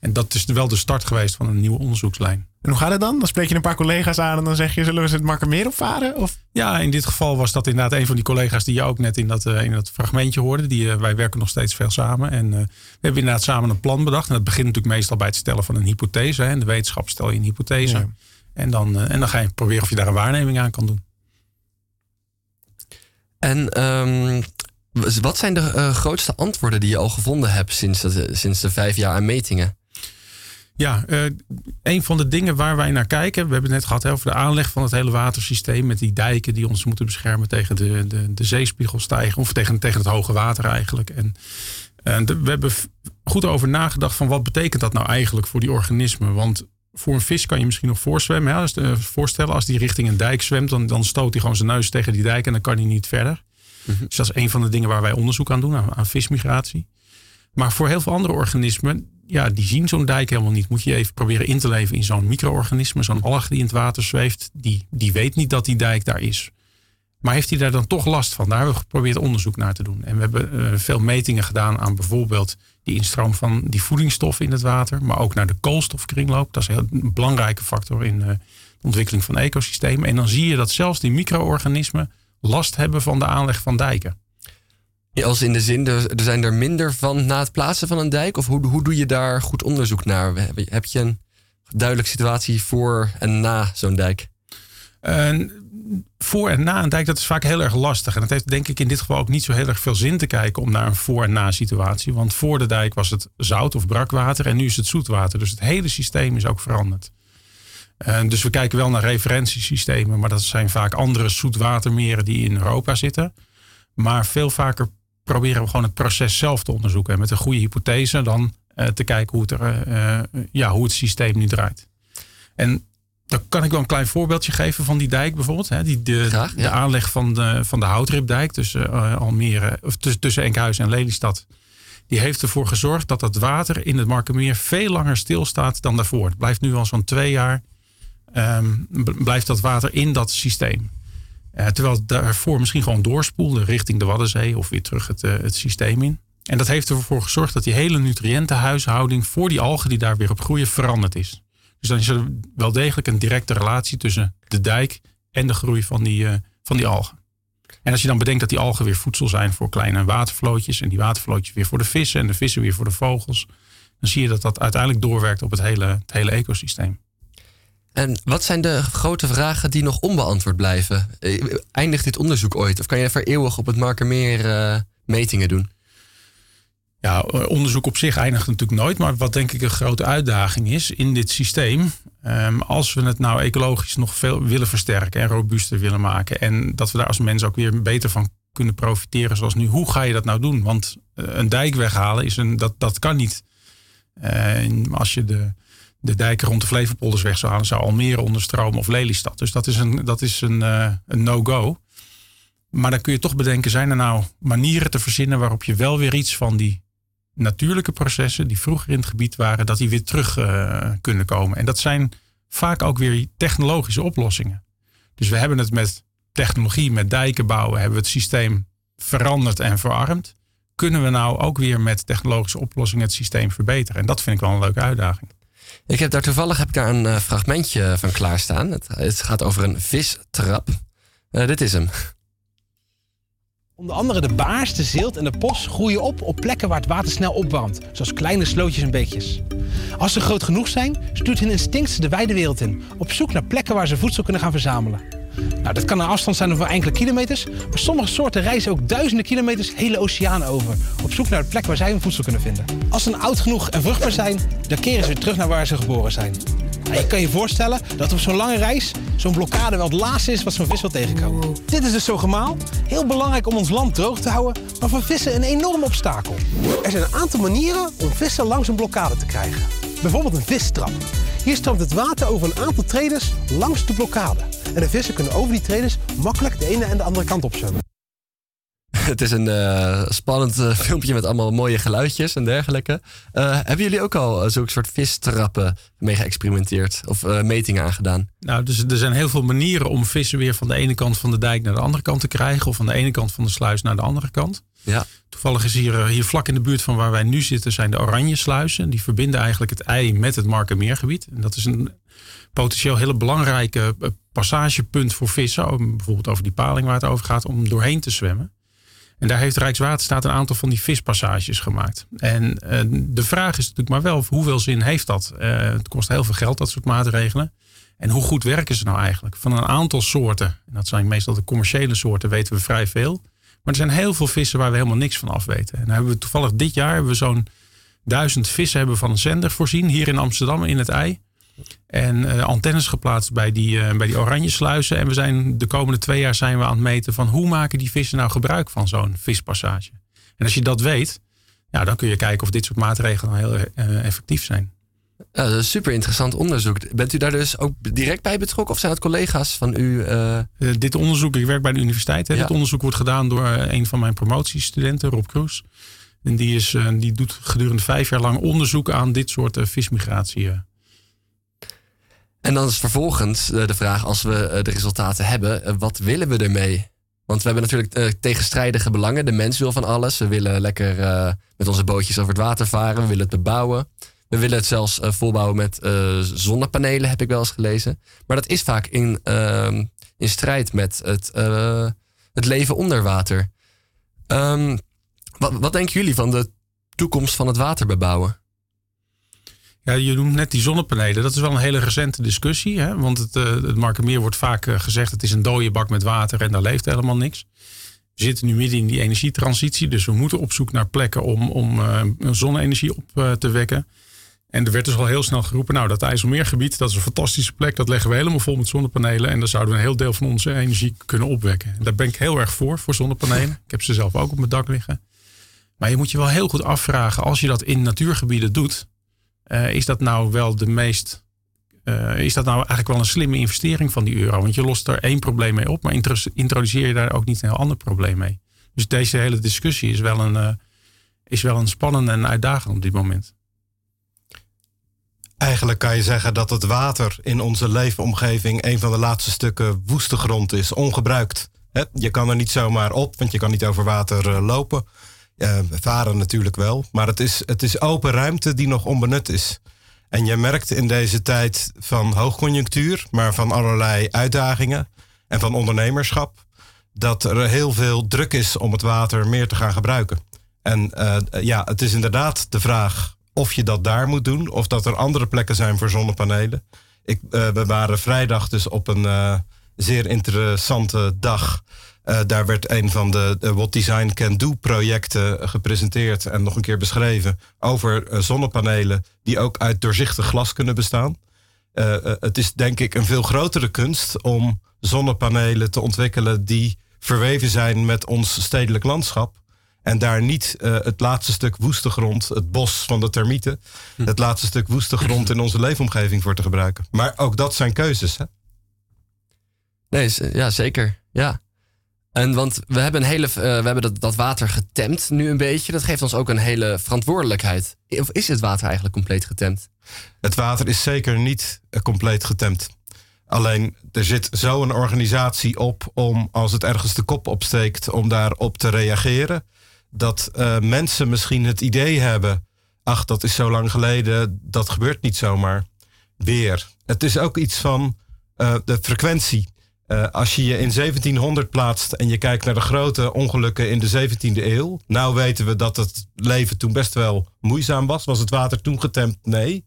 En dat is wel de start geweest van een nieuwe onderzoekslijn. En hoe gaat het dan? Dan spreek je een paar collega's aan en dan zeg je... zullen we eens het Markermeer opvaren? Of? Ja, in dit geval was dat inderdaad een van die collega's die je ook net in dat, eh, in dat fragmentje hoorde. Die, eh, wij werken nog steeds veel samen. En eh, we hebben inderdaad samen een plan bedacht. En dat begint natuurlijk meestal bij het stellen van een hypothese. Hè. In de wetenschap stel je een hypothese. Ja. En, dan, en dan ga je proberen of je daar een waarneming aan kan doen. En ehm, wat zijn de eh, grootste antwoorden die je al gevonden hebt sinds de, sinds de vijf jaar aan metingen? Ja, eh, een van de dingen waar wij naar kijken. We hebben het net gehad hè, over de aanleg van het hele watersysteem. Met die dijken die ons moeten beschermen tegen de, de, de zeespiegelstijging. Of tegen, tegen het hoge water eigenlijk. En, de- we hebben goed over nagedacht van wat betekent dat nou eigenlijk voor die organismen. Want voor een vis kan je misschien nog voorzwemmen. Hè? Als, eh, voorstellen als die richting een dijk zwemt. Dan, dan stoot hij gewoon zijn neus tegen die dijk en dan kan hij niet verder. Dus dat is een van de dingen waar wij onderzoek aan doen. Aan, aan vismigratie. Maar voor heel veel andere organismen, ja, die zien zo'n dijk helemaal niet. Moet je even proberen in te leven in zo'n micro-organisme, zo'n alg die in het water zweeft. Die, die weet niet dat die dijk daar is. Maar heeft hij daar dan toch last van? Daar hebben we geprobeerd onderzoek naar te doen. En we hebben eh, veel metingen gedaan aan bijvoorbeeld die instroom van die voedingsstoffen in het water. Maar ook naar de koolstofkringloop. Dat is een heel belangrijke factor in eh, de ontwikkeling van ecosystemen. En dan zie je dat zelfs die micro-organismen last hebben van de aanleg van dijken. Als in de zin, er, zijn er minder van na het plaatsen van een dijk? Of hoe, hoe doe je daar goed onderzoek naar? Heb je- een duidelijke situatie voor en na zo'n dijk? Voor en na een dijk, dat is vaak heel erg lastig. En het heeft denk ik in dit geval ook niet zo heel erg veel zin te kijken om naar een voor- en na situatie. Want voor de dijk was het zout of brakwater en nu is het zoetwater. Dus het hele systeem is ook veranderd. Dus we kijken wel naar referentiesystemen, maar dat zijn vaak andere zoetwatermeren die in Europa zitten. Maar veel vaker proberen we gewoon het proces zelf te onderzoeken. En met een goede hypothese dan eh, te kijken hoe het, er, eh, eh, ja, hoe het systeem nu draait. En dan kan ik wel een klein voorbeeldje geven van die dijk bijvoorbeeld. Hè? Die, de, Graag, ja. de aanleg van de, van de houtripdijk tussen Almere, of tussen, Enkhuizen en Lelystad. Die heeft ervoor gezorgd dat het water in het Markermeer veel langer stilstaat dan daarvoor. Het blijft nu al zo'n twee jaar. ehm, blijft dat water in dat systeem. Eh, terwijl het daarvoor misschien gewoon doorspoelde richting de Waddenzee of weer terug het, eh, het systeem in. En dat heeft ervoor gezorgd dat die hele nutriëntenhuishouding voor die algen die daar weer op groeien veranderd is. Dus dan is er wel degelijk een directe relatie tussen de dijk en de groei van die, eh, van die algen. En als je dan bedenkt dat die algen weer voedsel zijn voor kleine watervlootjes en die watervlootjes weer voor de vissen en de vissen weer voor de vogels, dan zie je dat dat uiteindelijk doorwerkt op het hele, het hele ecosysteem. En wat zijn de grote vragen die nog onbeantwoord blijven? Eh, Eindigt dit onderzoek ooit? Of kan je voor eeuwig op het Markermeer eh, metingen doen? Ja, eh, onderzoek op zich eindigt natuurlijk nooit. Maar wat denk ik een grote uitdaging is in dit systeem. ehm, als we het nou ecologisch nog veel willen versterken en robuuster willen maken. En dat we daar als mensen ook weer beter van kunnen profiteren zoals nu. Hoe ga je dat nou doen? Want een dijk weghalen, is een, dat, dat kan niet. En als je de, de dijken rond de Flevopolders weg zou halen, zou Almere onderstromen of Lelystad. Dus dat is een, dat is een, eh, een no-go. Maar dan kun je toch bedenken, zijn er nou manieren te verzinnen waarop je wel weer iets van die natuurlijke processen die vroeger in het gebied waren, dat die weer terug eh, kunnen komen. En dat zijn vaak ook weer technologische oplossingen. Dus we hebben het met technologie, met dijken bouwen, hebben we het systeem veranderd en verarmd. Kunnen we nou ook weer met technologische oplossingen het systeem verbeteren? En dat vind ik wel een leuke uitdaging. Ik heb daar toevallig heb ik daar een eh, fragmentje van klaarstaan. Het, het gaat over een vistrap. Eh, dit is hem. Onder andere de baars, de zilt en de pos groeien op op plekken waar het water snel opwarmt, zoals kleine slootjes en beekjes. Als ze groot genoeg zijn, stuurt hun instinct ze de wijde wereld in, op zoek naar plekken waar ze voedsel kunnen gaan verzamelen. Nou, dat kan een afstand zijn van enkele kilometers, maar sommige soorten reizen ook duizenden kilometers hele oceanen over, op zoek naar de plek waar zij hun voedsel kunnen vinden. Als ze oud genoeg en vruchtbaar zijn, dan keren ze weer terug naar waar ze geboren zijn. Nou, je kan je voorstellen dat op zo'n lange reis zo'n blokkade wel het laatste is wat zo'n vis wil tegenkomen. Dit is dus zo'n gemaal. Heel belangrijk om ons land droog te houden, maar voor vissen een enorm obstakel. Er zijn een aantal manieren om vissen langs een blokkade te krijgen. Bijvoorbeeld een vistrap. Hier stroomt het water over een aantal traders langs de blokkade. En de vissen kunnen over die traders makkelijk de ene en de andere kant op zwemmen. <laughs> het is een eh, spannend eh, filmpje met allemaal mooie geluidjes en dergelijke. Eh, hebben jullie ook al uh, zulke soort vistrappen mee geëxperimenteerd of metingen aangedaan? Nou, dus er zijn heel veel manieren om vissen weer van de ene kant van de dijk naar de andere kant te krijgen. Of van de ene kant van de sluis naar de andere kant. Ja. Toevallig is hier, hier vlak in de buurt van waar wij nu zitten, zijn de oranje sluizen. Die verbinden eigenlijk het ei met het Markermeergebied. En dat is een potentieel hele belangrijke passagepunt voor vissen. Bijvoorbeeld over die paling waar het over gaat, om doorheen te zwemmen. En daar heeft Rijkswaterstaat een aantal van die vispassages gemaakt. En uh, de vraag is natuurlijk maar wel, hoeveel zin heeft dat? Uh, het kost heel veel geld, dat soort maatregelen. En hoe goed werken ze nou eigenlijk? Van een aantal soorten, en dat zijn meestal de commerciële soorten, weten we vrij veel. Maar er zijn heel veel vissen waar we helemaal niks van af weten. En hebben we toevallig dit jaar we zo'n duizend vissen hebben van een zender voorzien, hier in Amsterdam in het ei. En uh, antennes geplaatst bij die, uh, bij die oranje sluizen. En we zijn de komende twee jaar zijn we aan het meten van hoe maken die vissen nou gebruik van zo'n vispassage. En als je dat weet, ja, dan kun je kijken of dit soort maatregelen heel uh, effectief zijn. Ja, dat is super interessant onderzoek. Bent u daar dus ook direct bij betrokken of zijn het collega's van u? dit onderzoek, ik werk bij de universiteit. Hè. Ja. Dit onderzoek wordt gedaan door een van mijn promotiestudenten, Rob Kroes. En die, is, die doet gedurende vijf jaar lang onderzoek aan dit soort vismigratie. En dan is vervolgens eh, de vraag, als we eh, de resultaten hebben, eh, wat willen we ermee? Want we hebben natuurlijk tegenstrijdige belangen. De mens wil van alles. We willen lekker met onze bootjes over het water varen. We willen het bebouwen. We willen het zelfs volbouwen met zonnepanelen, heb ik wel eens gelezen. Maar dat is vaak in, ehm, in strijd met het, het leven onder water. Um, wat, wat denken jullie van de toekomst van het water bebouwen? Ja, je noemt net die zonnepanelen. Dat is wel een hele recente discussie. Hè? Want het, uh, het Markermeer wordt vaak uh, gezegd... het is een dode bak met water en daar leeft helemaal niks. We zitten nu midden in die energietransitie. Dus we moeten op zoek naar plekken om, om uh, zonne-energie op te wekken. En er werd dus al heel snel geroepen... nou, dat IJsselmeergebied, dat is een fantastische plek. Dat leggen we helemaal vol met zonnepanelen. En daar zouden we een heel deel van onze energie kunnen opwekken. En daar ben ik heel erg voor, voor zonnepanelen. <laughs> Ik heb ze zelf ook op mijn dak liggen. Maar je moet je wel heel goed afvragen... als je dat in natuurgebieden doet uh, is dat nou wel de meest. Uh, is dat nou eigenlijk wel een slimme investering van die euro? Want je lost er één probleem mee op, maar introduceer je daar ook niet een heel ander probleem mee. Dus deze hele discussie is wel een, uh, is wel een spannende en uitdagend op dit moment. Eigenlijk kan je zeggen dat het water in onze leefomgeving een van de laatste stukken woeste grond is, ongebruikt. Je kan er niet zomaar op, want je kan niet over water lopen. Uh, varen natuurlijk wel, maar het is, het is open ruimte die nog onbenut is. En je merkt in deze tijd van hoogconjunctuur, maar van allerlei uitdagingen en van ondernemerschap, dat er heel veel druk is om het water meer te gaan gebruiken. En uh, ja, het is inderdaad de vraag of je dat daar moet doen, of dat er andere plekken zijn voor zonnepanelen. Ik, uh, we waren vrijdag dus op een zeer interessante dag uh, daar werd een van de, de What Design Can Do projecten gepresenteerd en nog een keer beschreven over uh, zonnepanelen die ook uit doorzichtig glas kunnen bestaan. Uh, het is denk ik een veel grotere kunst om zonnepanelen te ontwikkelen die verweven zijn met ons stedelijk landschap. En daar niet het laatste stuk woeste grond, het bos van de termieten, hm. het laatste stuk woeste grond in onze leefomgeving voor te gebruiken. Maar ook dat zijn keuzes. Hè? Nee, ja, zeker. Ja. En want we hebben, een hele, uh, we hebben dat, dat water getemd nu een beetje. Dat geeft ons ook een hele verantwoordelijkheid. Of is het water eigenlijk compleet getemd? Het water is zeker niet uh, compleet getemd. Alleen er zit zo een organisatie op om als het ergens de kop opsteekt, om daarop te reageren. Dat uh, mensen misschien het idee hebben: ach, dat is zo lang geleden, dat gebeurt niet zomaar. Weer. Het is ook iets van de frequentie. Uh, als je je in 1700 plaatst en je kijkt naar de grote ongelukken in de 17e eeuw. Nou weten we dat het leven toen best wel moeizaam was. Was het water toen getemd? Nee.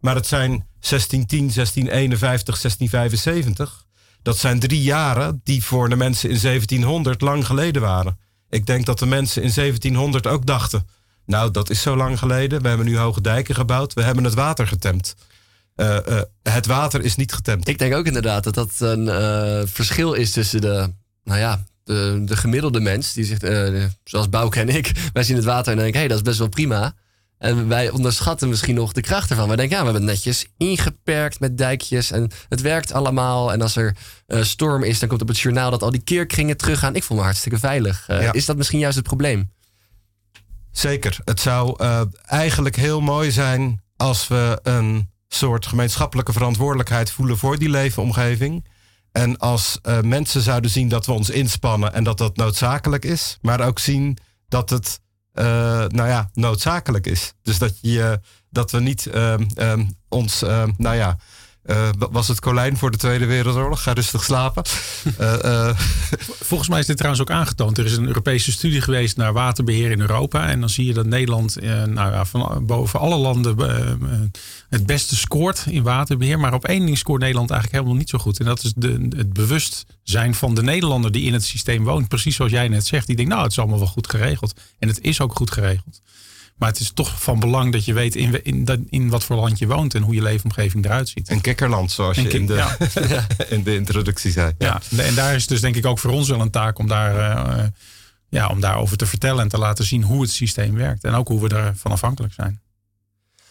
Maar het zijn 1610, 1651, 1675. Dat zijn drie jaren die voor de mensen in 1700 lang geleden waren. Ik denk dat de mensen in 1700 ook dachten. Nou, dat is zo lang geleden. We hebben nu hoge dijken gebouwd. We hebben het water getemd. Uh, uh, het water is niet getemd. Ik denk ook inderdaad dat dat een uh, verschil is tussen de, nou ja, de, de gemiddelde mens, die zegt, zoals Bouke en ik, <laughs> wij zien het water en denken, hé, hey, dat is best wel prima. En wij onderschatten misschien nog de kracht ervan. We denken, ja, we hebben het netjes ingeperkt met dijkjes. En het werkt allemaal. En als er storm is, dan komt op het journaal dat al die keerkringen teruggaan. Ik voel me hartstikke veilig. Ja. Is dat misschien juist het probleem? Zeker. Het zou eh, eigenlijk heel mooi zijn als we een soort gemeenschappelijke verantwoordelijkheid voelen voor die leefomgeving. En als eh, mensen zouden zien dat we ons inspannen en dat dat noodzakelijk is, maar ook zien dat het eh, nou ja, noodzakelijk is. Dus dat, je, dat we niet ehm, ehm, ons, ehm, nou ja, eh, was het Colijn voor de Tweede Wereldoorlog? Ga rustig slapen. <laughs> Eh, eh, Volgens mij is dit trouwens ook aangetoond. Er is een Europese studie geweest naar waterbeheer in Europa. En dan zie je dat Nederland nou ja, van boven alle landen het beste scoort in waterbeheer. Maar op één ding scoort Nederland eigenlijk helemaal niet zo goed. En dat is de, het bewustzijn van de Nederlander die in het systeem woont. Precies zoals jij net zegt. Die denkt, nou, het is allemaal wel goed geregeld. En het is ook goed geregeld. Maar het is toch van belang dat je weet in, in, dat- in wat voor land je woont en hoe je leefomgeving eruit ziet. een kikkerland, zoals En je in de, ja. <laughs> in de introductie zei. Ja, en daar is dus denk ik ook voor ons wel een taak om daar, eh, eh, ja, om daarover te vertellen en te laten zien hoe het systeem werkt. En ook hoe we ervan afhankelijk zijn.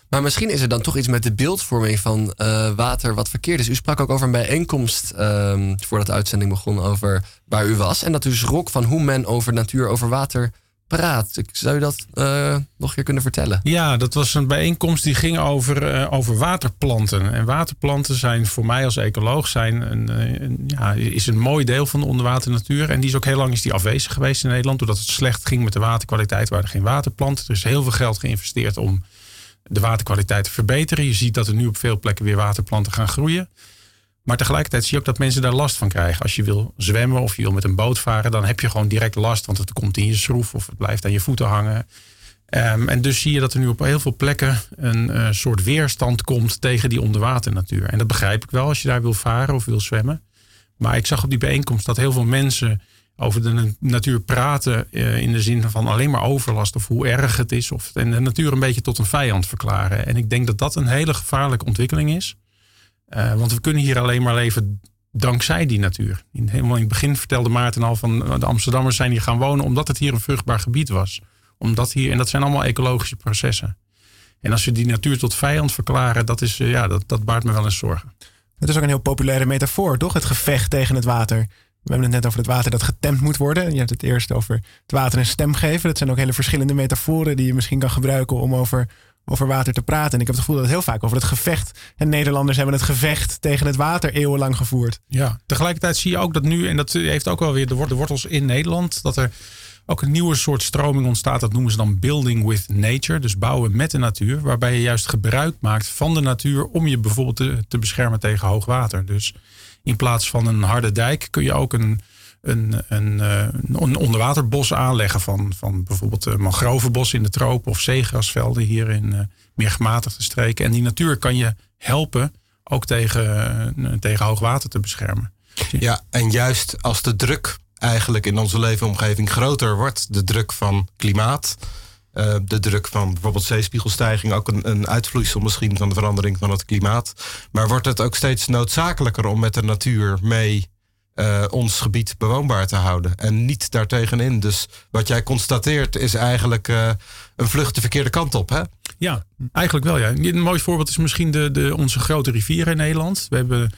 Maar misschien is er dan toch iets met de beeldvorming van eh, water wat verkeerd is. U sprak ook over een bijeenkomst ehm, voordat de uitzending begon over waar u was. En dat u schrok van hoe men over natuur, over water praat. Ik- Zou u dat eh, nog een keer kunnen vertellen? Ja, dat was een bijeenkomst die ging over, eh, over waterplanten. En waterplanten zijn voor mij als ecoloog zijn een, eh, een- ja, is een mooi deel van de onderwaternatuur. En die is ook heel lang is die afwezig geweest in Nederland. Doordat het slecht ging met de waterkwaliteit, waren er geen waterplanten. Er is heel veel geld geïnvesteerd om de waterkwaliteit te verbeteren. Je ziet dat er nu op veel plekken weer waterplanten gaan groeien. Maar tegelijkertijd zie je ook dat mensen daar last van krijgen. Als je wil zwemmen of je wil met een boot varen, dan heb je gewoon direct last. Want het komt in je schroef of het blijft aan je voeten hangen. Ehm, en dus zie je dat er nu op heel veel plekken een eh, soort weerstand komt tegen die onderwaternatuur. En dat begrijp ik wel als je daar wil varen of wil zwemmen. Maar ik zag op die bijeenkomst dat heel veel mensen over de na- natuur praten eh, in de zin van alleen maar overlast of hoe erg het is. Of, en de natuur een beetje tot een vijand verklaren. En ik denk dat dat een hele gevaarlijke ontwikkeling is. Eh, want we kunnen hier alleen maar leven dankzij die natuur. In, helemaal in het begin vertelde Maarten al van eh, de Amsterdammers zijn hier gaan wonen omdat het hier een vruchtbaar gebied was. Omdat hier, en dat zijn allemaal ecologische processen. En als we die natuur tot vijand verklaren, dat, is, eh, ja, dat, dat baart me wel eens zorgen. Het is ook een heel populaire metafoor, toch? Het gevecht tegen het water. We hebben het net over het water dat getemd moet worden. Je hebt het eerst over het water een stem geven. Dat zijn ook hele verschillende metaforen die je misschien kan gebruiken om over, over water te praten. En ik heb het gevoel dat het heel vaak over het gevecht. En Nederlanders hebben het gevecht tegen het water eeuwenlang gevoerd. Ja, tegelijkertijd zie je ook dat nu, en dat heeft ook wel weer de wor- de wortels in Nederland, dat er ook een nieuwe soort stroming ontstaat. Dat noemen ze dan building with nature. Dus bouwen met de natuur. Waarbij je juist gebruik maakt van de natuur om je bijvoorbeeld te, te beschermen tegen hoogwater. Dus in plaats van een harde dijk kun je ook een, een, een, eh, een onderwaterbos aanleggen. Van, van bijvoorbeeld eh, mangrovenbossen in de tropen of zeegrasvelden hier in eh, meer gematigde streken. En die natuur kan je helpen ook tegen, tegen hoogwater te beschermen. Ja, en juist als de druk eigenlijk in onze leefomgeving groter wordt, de druk van klimaat, de druk van bijvoorbeeld zeespiegelstijging, ook een, een uitvloeisel misschien van de verandering van het klimaat, maar wordt het ook steeds noodzakelijker om met de natuur mee eh, ons gebied bewoonbaar te houden en niet daartegenin. Dus wat jij constateert is eigenlijk eh, een vlucht de verkeerde kant op, hè? Ja, eigenlijk wel. Ja. Een mooi voorbeeld is misschien de, de, onze grote rivieren in Nederland. We hebben,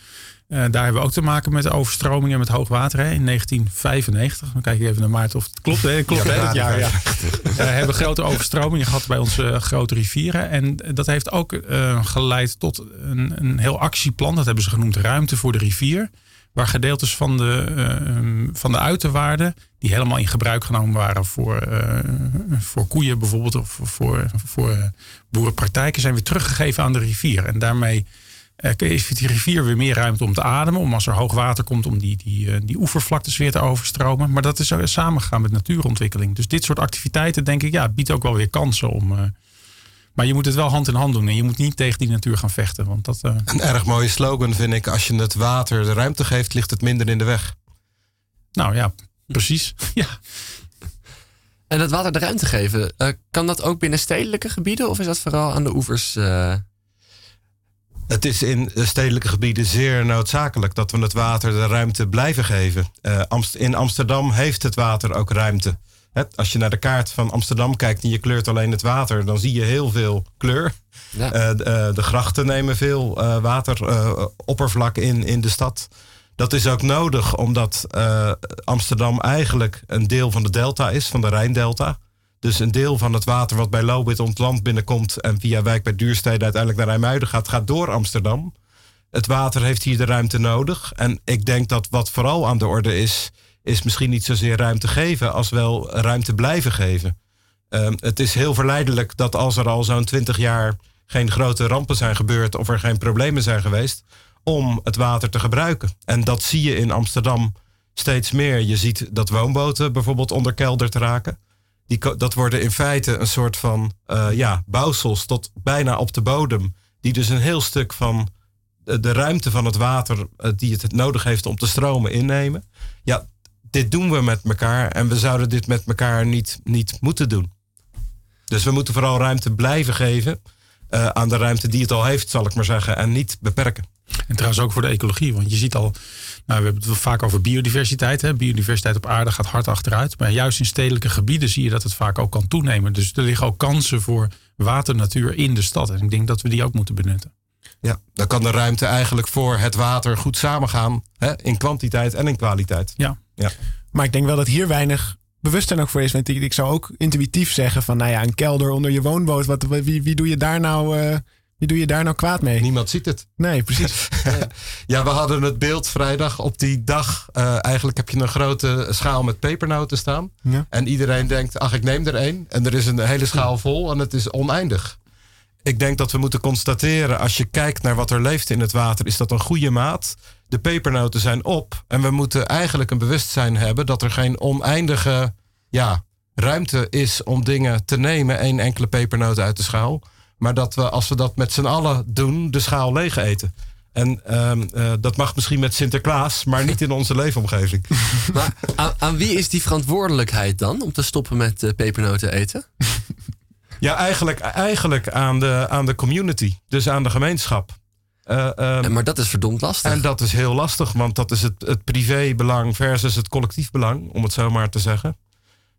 eh, daar hebben we ook te maken met overstromingen en met hoogwater. Hè. In 1995, dan kijk ik even naar Maarten of het klopt. Hè. Klopt, hè, dat jaar, ja. Eh, hebben we grote overstromingen gehad bij onze grote rivieren. En dat heeft ook eh, geleid tot een, een heel actieplan. Dat hebben ze genoemd Ruimte voor de Rivier. Waar gedeeltes van de, eh, van de uiterwaarden, die helemaal in gebruik genomen waren voor, eh, voor koeien bijvoorbeeld, of voor, voor eh, boerenpraktijken, zijn weer teruggegeven aan de rivier. En daarmee heeft die rivier weer meer ruimte om te ademen. Om als er hoog water komt, om die, die, die oevervlaktes weer te overstromen. Maar dat is samengegaan met natuurontwikkeling. Dus dit soort activiteiten, denk ik, ja, biedt ook wel weer kansen om. Maar je moet het wel hand in hand doen. En je moet niet tegen die natuur gaan vechten. Want dat, eh, Een erg mooie slogan vind ik. Als je het water de ruimte geeft, ligt het minder in de weg. nou ja, precies. <laughs> Ja. En dat water de ruimte geven, eh, kan dat ook binnen stedelijke gebieden of is dat vooral aan de oevers? eh? Het is in de stedelijke gebieden zeer noodzakelijk dat we het water de ruimte blijven geven. Eh, Amst- in Amsterdam heeft het water ook ruimte. Als je naar de kaart van Amsterdam kijkt en je kleurt alleen het water, dan zie je heel veel kleur. Ja. Eh, de, eh, de grachten nemen veel eh, wateroppervlak in, in de stad. Dat is ook nodig omdat Amsterdam eigenlijk een deel van de delta is, van de Rijndelta. Dus een deel van het water wat bij Lobit ons land binnenkomt en via Wijk bij Duurstede uiteindelijk naar Rijmuiden gaat, gaat door Amsterdam. Het water heeft hier de ruimte nodig. En ik denk dat wat vooral aan de orde is, is misschien niet zozeer ruimte geven als wel ruimte blijven geven. Ehm, het is heel verleidelijk dat als er al zo'n twintig jaar geen grote rampen zijn gebeurd of er geen problemen zijn geweest, om het water te gebruiken. En dat zie je in Amsterdam steeds meer. Je ziet dat woonboten bijvoorbeeld onderkelderd raken. Die, dat worden in feite een soort van eh, ja, bouwsels tot bijna op de bodem. Die dus een heel stuk van de, de ruimte van het water eh, die het nodig heeft om te stromen innemen. Ja, dit doen we met elkaar en we zouden dit met elkaar niet, niet moeten doen. Dus we moeten vooral ruimte blijven geven eh, aan de ruimte die het al heeft, zal ik maar zeggen, en niet beperken. En trouwens ook voor de ecologie. Want je ziet al, nou, we hebben het vaak over biodiversiteit. Hè. Biodiversiteit op aarde gaat hard achteruit. Maar juist in stedelijke gebieden zie je dat het vaak ook kan toenemen. Dus er liggen ook kansen voor waternatuur in de stad. En ik denk dat we die ook moeten benutten. Ja, dan kan de ruimte eigenlijk voor het water goed samengaan. Hè, in kwantiteit en in kwaliteit. Ja. Ja. Maar ik denk wel dat hier weinig bewustzijn ook voor is. Want ik, ik zou ook intuïtief zeggen van, nou ja, een kelder onder je woonboot. Wat, wie, wie, doe je daar nou, eh, wie doe je daar nou kwaad mee? Niemand ziet het. Nee, precies. <laughs> Ja, we hadden het beeld vrijdag op die dag. eh, eigenlijk heb je een grote schaal met pepernoten staan. Ja. En iedereen denkt, ach, ik neem er één. En er is een hele schaal vol en het is oneindig. Ik denk dat we moeten constateren, als je kijkt naar wat er leeft in het water, is dat een goede maat. De pepernoten zijn op. En we moeten eigenlijk een bewustzijn hebben dat er geen oneindige ja, ruimte is om dingen te nemen. één enkele pepernoot uit de schaal. Maar dat we, als we dat met z'n allen doen, de schaal leeg eten. En ehm, eh, dat mag misschien met Sinterklaas, maar niet in onze leefomgeving. <laughs> Maar aan, wie is die verantwoordelijkheid dan om te stoppen met eh, pepernoten eten? Ja, eigenlijk, eigenlijk aan, de, aan de community, dus aan de gemeenschap. Eh, ehm, Maar dat is verdomd lastig. en dat is heel lastig, want dat is het, het privébelang versus het collectief belang, om het zo maar te zeggen.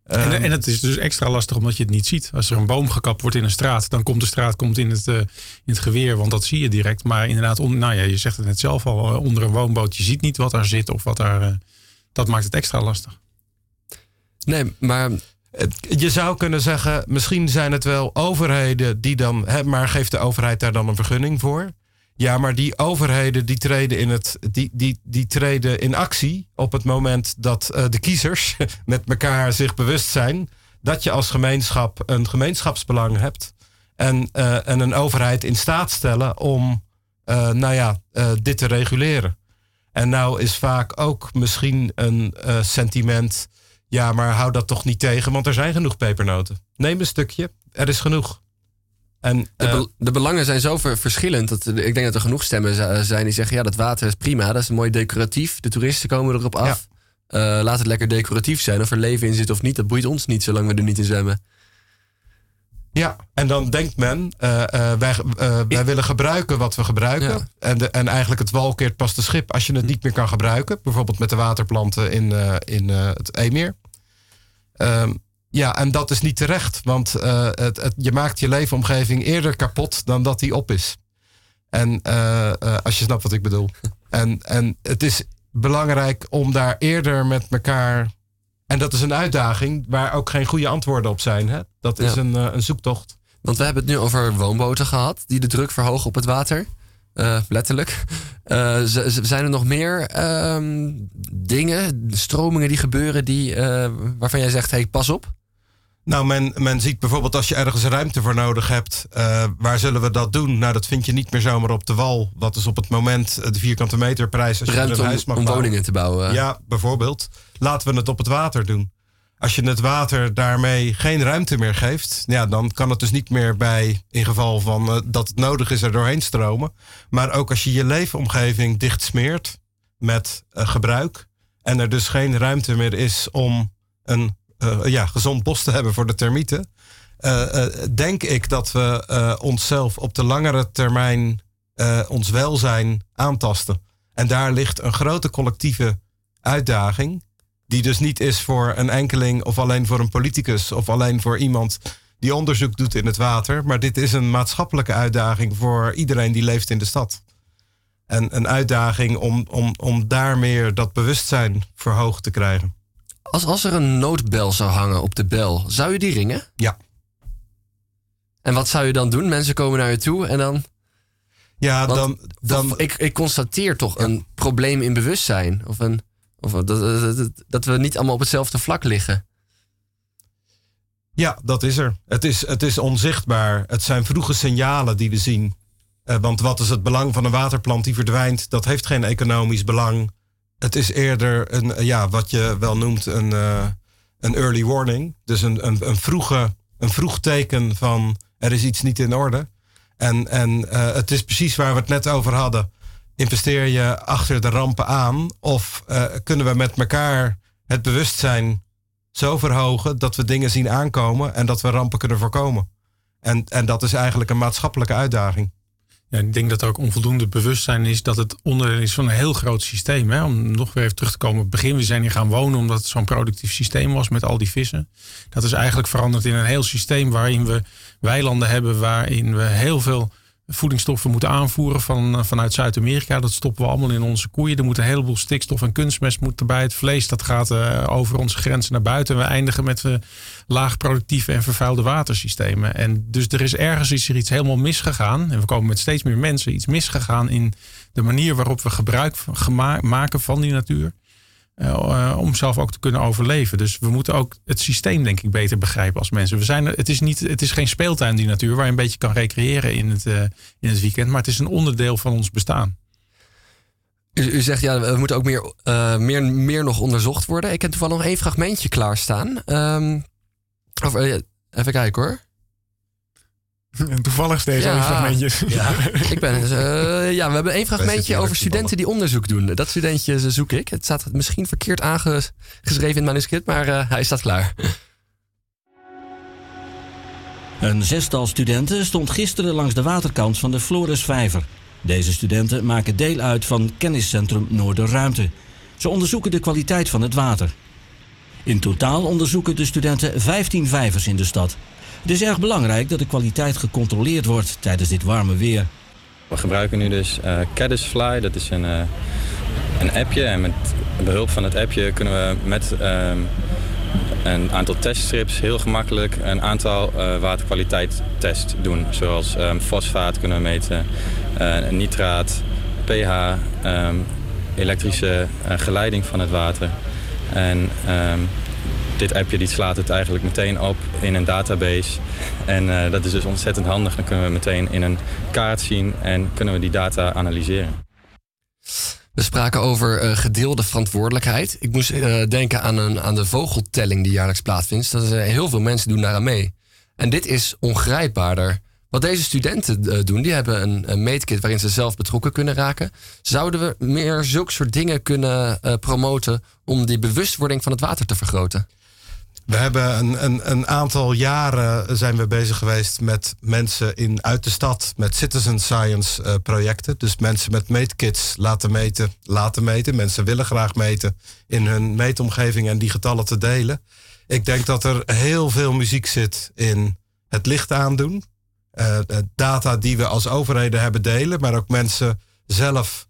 En, Ehm, en het is dus extra lastig omdat je het niet ziet. Als er een boom gekapt wordt in een straat, dan komt de straat komt in, het, eh, in het geweer, want dat zie je direct. Maar inderdaad, on, nou ja, je zegt het net zelf al, eh, onder een woonboot, je ziet niet wat daar zit of wat daar. eh, dat maakt het extra lastig. Nee, maar Je zou kunnen zeggen, misschien zijn het wel overheden die dan, maar geeft de overheid daar dan een vergunning voor? Ja, maar die overheden die treden in, het, die, die, die treden in actie op het moment dat eh, de kiezers <laughs> met elkaar zich bewust zijn dat je als gemeenschap een gemeenschapsbelang hebt. En, eh, en een overheid in staat stellen om eh, nou ja, dit te reguleren. En nou is vaak ook misschien een sentiment. Ja, maar hou dat toch niet tegen, want er zijn genoeg pepernoten. Neem een stukje, er is genoeg. En de, eh, de belangen zijn zo ver- verschillend. Dat, ik denk dat er genoeg stemmen zijn die zeggen... ja, dat water is prima, dat is mooi decoratief. De toeristen komen erop af. Eh, laat het lekker decoratief zijn. Of er leven in zit of niet, dat boeit ons niet... zolang we er niet in zwemmen. Ja, en dan denkt men, eh, eh, wij, eh, wij willen gebruiken wat we gebruiken. Ja. En, de, en eigenlijk het wal keert pas de schip als je het niet meer kan gebruiken. Bijvoorbeeld met de waterplanten in, in het Eemmeer. Ehm, ja, en dat is niet terecht, want het, het, je maakt je leefomgeving eerder kapot dan dat die op is. En als je snapt wat ik bedoel. <laughs> En, en het is belangrijk om daar eerder met elkaar. En dat is een uitdaging waar ook geen goede antwoorden op zijn. Hè? Dat is Ja. een, eh, een zoektocht. Want we hebben het nu over woonboten gehad... die de druk verhogen op het water. Eh, letterlijk. Eh, z- z- zijn er nog meer ehm, dingen, stromingen die gebeuren... Die, eh, waarvan jij zegt, hey, pas op? Nou, men, men ziet bijvoorbeeld als je ergens ruimte voor nodig hebt, eh, waar zullen we dat doen? Nou, dat vind je niet meer zomaar op de wal. Wat is op het moment de vierkante meterprijs als je een huis mag om bouwen? woningen te bouwen. Ja, bijvoorbeeld. Laten we het op het water doen. Als je het water daarmee geen ruimte meer geeft, ja, dan kan het dus niet meer bij, in geval van eh, dat het nodig is, er doorheen stromen. Maar ook als je je leefomgeving dicht smeert met eh, gebruik en er dus geen ruimte meer is om een eh, ja, gezond bos te hebben voor de termieten, denk ik dat we onszelf op de langere termijn ons welzijn aantasten. En daar ligt een grote collectieve uitdaging. Die dus niet is voor een enkeling of alleen voor een politicus of alleen voor iemand die onderzoek doet in het water. Maar dit is een maatschappelijke uitdaging voor iedereen die leeft in de stad. En een uitdaging om, om, om daar meer dat bewustzijn verhoogd te krijgen. Als, als er een noodbel zou hangen op de bel, zou je die ringen? Ja. En wat zou je dan doen? Mensen komen naar je toe en dan. Ja, dan. dan ik, ik constateer toch een probleem in bewustzijn. Of, een, of dat, dat, we niet allemaal op hetzelfde vlak liggen. Ja, dat is er. Het is, het is onzichtbaar. Het zijn vroege signalen die we zien. Eh, want wat is het belang van een waterplant die verdwijnt? Dat heeft geen economisch belang. Het is eerder een, ja, wat je wel noemt een, eh, een early warning. Dus een, een, een, vroege, een vroeg teken van er is iets niet in orde. En, en eh, het is precies waar we het net over hadden. Investeer je achter de rampen aan? Of eh, kunnen we met elkaar het bewustzijn zo verhogen dat we dingen zien aankomen en dat we rampen kunnen voorkomen? En, en dat is eigenlijk een maatschappelijke uitdaging. Ja, ik denk dat er ook onvoldoende bewustzijn is dat het onderdeel is van een heel groot systeem. Hè? Om nog weer even terug te komen op het begin. We zijn hier gaan wonen omdat het zo'n productief systeem was met al die vissen. Dat is eigenlijk veranderd in een heel systeem waarin we weilanden hebben, waarin we heel veel voedingsstoffen moeten aanvoeren van, vanuit Zuid-Amerika. Dat stoppen we allemaal in onze koeien. Er moet een heleboel stikstof en kunstmest moet erbij. Het vlees dat gaat uh, over onze grenzen naar buiten. En we eindigen met uh, laag productieve en vervuilde watersystemen. En dus er is ergens is iets helemaal misgegaan. En we komen met steeds meer mensen iets misgegaan in de manier waarop we gebruik maken van die natuur. Uh, om zelf ook te kunnen overleven. Dus we moeten ook het systeem, denk ik, beter begrijpen als mensen. We zijn, het, is niet, het is geen speeltuin, die natuur, waar je een beetje kan recreëren in het, uh, in het weekend. Maar het is een onderdeel van ons bestaan. U, zegt ja, we moeten ook meer, uh, meer, meer nog onderzocht worden. Ik heb toevallig nog één fragmentje klaarstaan. Um, of, even kijken hoor. <laughs> En toevallig steeds ja, fragmentjes. <laughs> Ja, ik ben, uh, ja, we hebben één fragmentje over studenten die onderzoek doen. Dat studentje zoek ik. Het staat misschien verkeerd aangeschreven in het manuscript, maar uh, hij staat klaar. <laughs> Een zestal studenten stond gisteren langs de waterkant van de Florisvijver. Deze studenten maken deel uit van kenniscentrum Noorderruimte. Ze onderzoeken de kwaliteit van het water. In totaal onderzoeken de studenten 15 vijvers in de stad. Het is erg belangrijk dat de kwaliteit gecontroleerd wordt tijdens dit warme weer. We gebruiken nu dus uh, Caddisfly. Dat is een, uh, een appje. En met behulp van het appje kunnen we met uh, een aantal teststrips heel gemakkelijk een aantal uh, doen. Zoals um, fosfaat kunnen we meten, nitraat, pH, um, elektrische geleiding van het water. En dit appje die slaat het eigenlijk meteen op in een database. En uh, dat is dus ontzettend handig. Dan kunnen we meteen in een kaart zien en kunnen we die data analyseren. We spraken over uh, gedeelde verantwoordelijkheid. Ik moest uh, denken aan, een, aan de vogeltelling die jaarlijks plaatsvindt. Dat heel veel mensen doen daaraan mee. En dit is ongrijpbaarder. Wat deze studenten doen, die hebben een, een, meetkit waarin ze zelf betrokken kunnen raken. Zouden we meer zulke soort dingen kunnen promoten om die bewustwording van het water te vergroten? We hebben een, een, een, aantal jaren zijn we bezig geweest met mensen in, uit de stad met citizen science uh, projecten. Dus mensen met meetkits laten meten, laten meten. Mensen willen graag meten in hun meetomgeving en die getallen te delen. Ik denk dat er heel veel muziek zit in het licht aandoen. Uh, data die we als overheden hebben delen, maar ook mensen zelf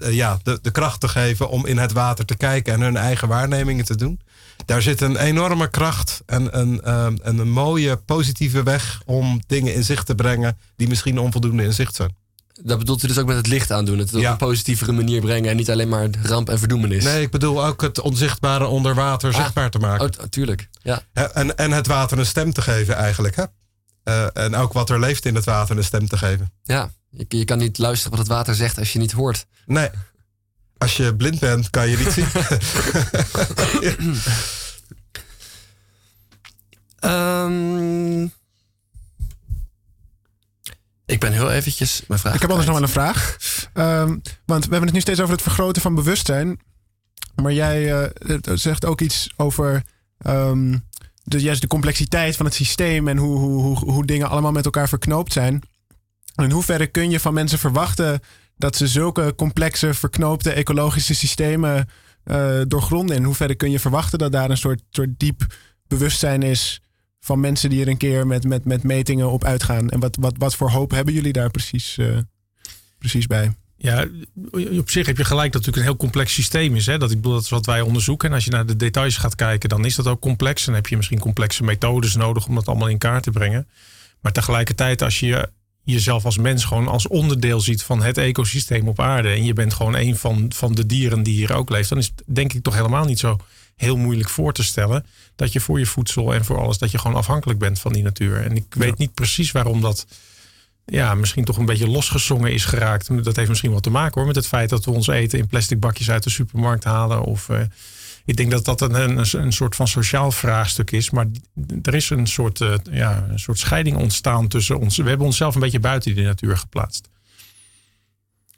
ja, de, de kracht te geven om in het water te kijken en hun eigen waarnemingen te doen daar zit een enorme kracht en een, um, en een mooie positieve weg om dingen in zicht te brengen die misschien onvoldoende in zicht zijn. Dat bedoelt u dus ook met het licht aandoen, het op een positievere manier brengen en niet alleen maar ramp en verdoemenis. Nee, ik bedoel ook het onzichtbare onder water ah, zichtbaar te maken. Oh, tuurlijk, ja. En, en het water een stem te geven eigenlijk, hè? Uh, en ook wat er leeft in het water een stem te geven. Ja, je, je kan niet luisteren wat het water zegt als je niet hoort. Nee, als je blind bent, kan je niet zien. um, <laughs> ik ben heel eventjes mijn vraag. Ik heb anders nog wel een vraag. Um, want we hebben het nu steeds over het vergroten van bewustzijn. Maar jij uh, zegt ook iets over um, de, juist de complexiteit van het systeem en hoe, hoe, hoe, hoe dingen allemaal met elkaar verknoopt zijn. En in hoeverre kun je van mensen verwachten dat ze zulke complexe, verknoopte ecologische systemen eh, doorgronden? In hoeverre kun je verwachten dat daar een soort, soort diep bewustzijn is van mensen die er een keer met, met, met metingen op uitgaan? En wat, wat, wat voor hoop hebben jullie daar precies, eh, precies bij? Ja, op zich heb je gelijk dat het natuurlijk een heel complex systeem is. Hè? Dat, ik bedoel, dat is wat wij onderzoeken. En als je naar de details gaat kijken, dan is dat ook complex. En heb je misschien complexe methodes nodig om dat allemaal in kaart te brengen. Maar tegelijkertijd, als je jezelf als mens gewoon als onderdeel ziet van het ecosysteem op aarde. En je bent gewoon een van, van de dieren die hier ook leeft. Dan is het denk ik toch helemaal niet zo heel moeilijk voor te stellen. Dat je voor je voedsel en voor alles, dat je gewoon afhankelijk bent van die natuur. En ik weet niet precies waarom dat ja, misschien toch een beetje losgezongen is geraakt. Dat heeft misschien wat te maken hoor met het feit dat we ons eten in plastic bakjes uit de supermarkt halen. Of uh, ik denk dat dat een, een, een, soort van sociaal vraagstuk is. Maar er is een soort, uh, ja, een soort scheiding ontstaan tussen ons. We hebben onszelf een beetje buiten die natuur geplaatst.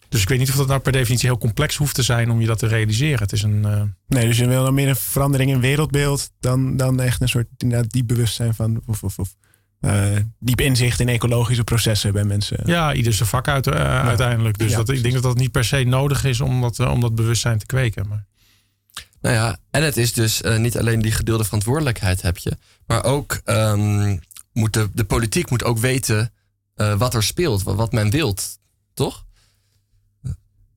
Dus ik weet niet of dat nou per definitie heel complex hoeft te zijn om je dat te realiseren. Het is een. Uh... Nee, dus je wil dan meer een verandering in wereldbeeld dan, dan echt een soort inderdaad diep bewustzijn van. Of, of, of uh, diep inzicht in ecologische processen bij mensen. Ja, ieder zijn vak uit, uh, uiteindelijk. Dus dat, ik denk dat dat niet per se nodig is om dat, om dat bewustzijn te kweken. Maar... Nou ja, en het is dus niet alleen die gedeelde verantwoordelijkheid heb je, maar ook um, moet de, politiek moet ook weten wat er speelt, wat, men wilt, toch?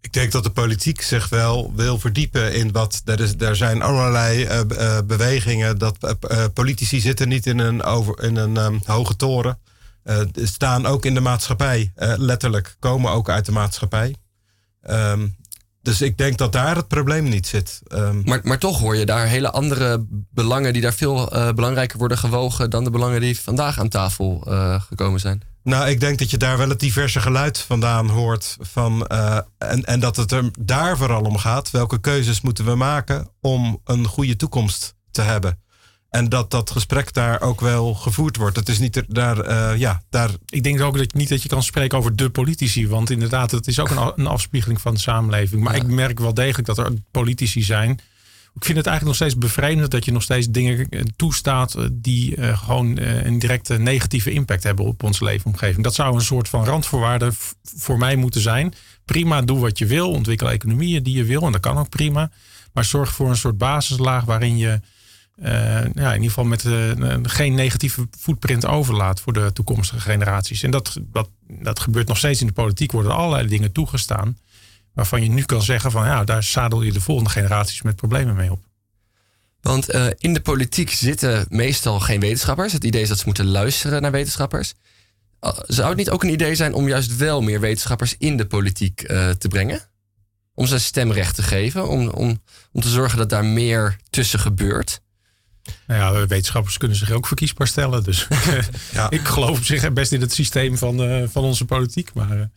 Ik denk dat de politiek zich wel wil verdiepen in wat. Er, is, er zijn allerlei uh, bewegingen dat politici zitten niet in een, over, in een um, hoge toren. staan ook in de maatschappij, letterlijk, komen ook uit de maatschappij. Um, dus ik denk dat daar het probleem niet zit. Um, maar, maar toch hoor je daar hele andere belangen die daar veel belangrijker worden gewogen dan de belangen die vandaag aan tafel gekomen zijn. Nou, ik denk dat je daar wel het diverse geluid vandaan hoort. Van, uh, en, en dat het er daar vooral om gaat. Welke keuzes moeten we maken om een goede toekomst te hebben? En dat dat gesprek daar ook wel gevoerd wordt. Het is niet daar, uh, ja, daar. Ik denk ook dat, niet dat je kan spreken over de politici. Want inderdaad, het is ook een, een afspiegeling van de samenleving. Maar ja. ik merk wel degelijk dat er politici zijn ik vind het eigenlijk nog steeds bevreemdend dat je nog steeds dingen eh, toestaat eh, die uh, gewoon uh, een directe negatieve impact hebben op onze leefomgeving. Dat zou een soort van randvoorwaarde voor mij moeten zijn. Prima, doe wat je wil, ontwikkel economieën die je wil en dat kan ook prima. Maar zorg voor een soort basislaag waarin je ja, in ieder geval met geen negatieve footprint overlaat voor de toekomstige generaties. En dat, dat, dat gebeurt nog steeds in de politiek, worden allerlei dingen toegestaan waarvan je nu kan zeggen van ja, daar zadel je de volgende generaties met problemen mee op. Want in de politiek zitten meestal geen wetenschappers. Het idee is dat ze moeten luisteren naar wetenschappers. Zou het niet ook een idee zijn om juist wel meer wetenschappers in de politiek te brengen? Om ze stemrecht te geven, om, om, om te zorgen dat daar meer tussen gebeurt? Nou ja, wetenschappers kunnen zich ook verkiesbaar stellen. Dus <laughs> ja. ik geloof op zich best in het systeem van, van onze politiek. Maar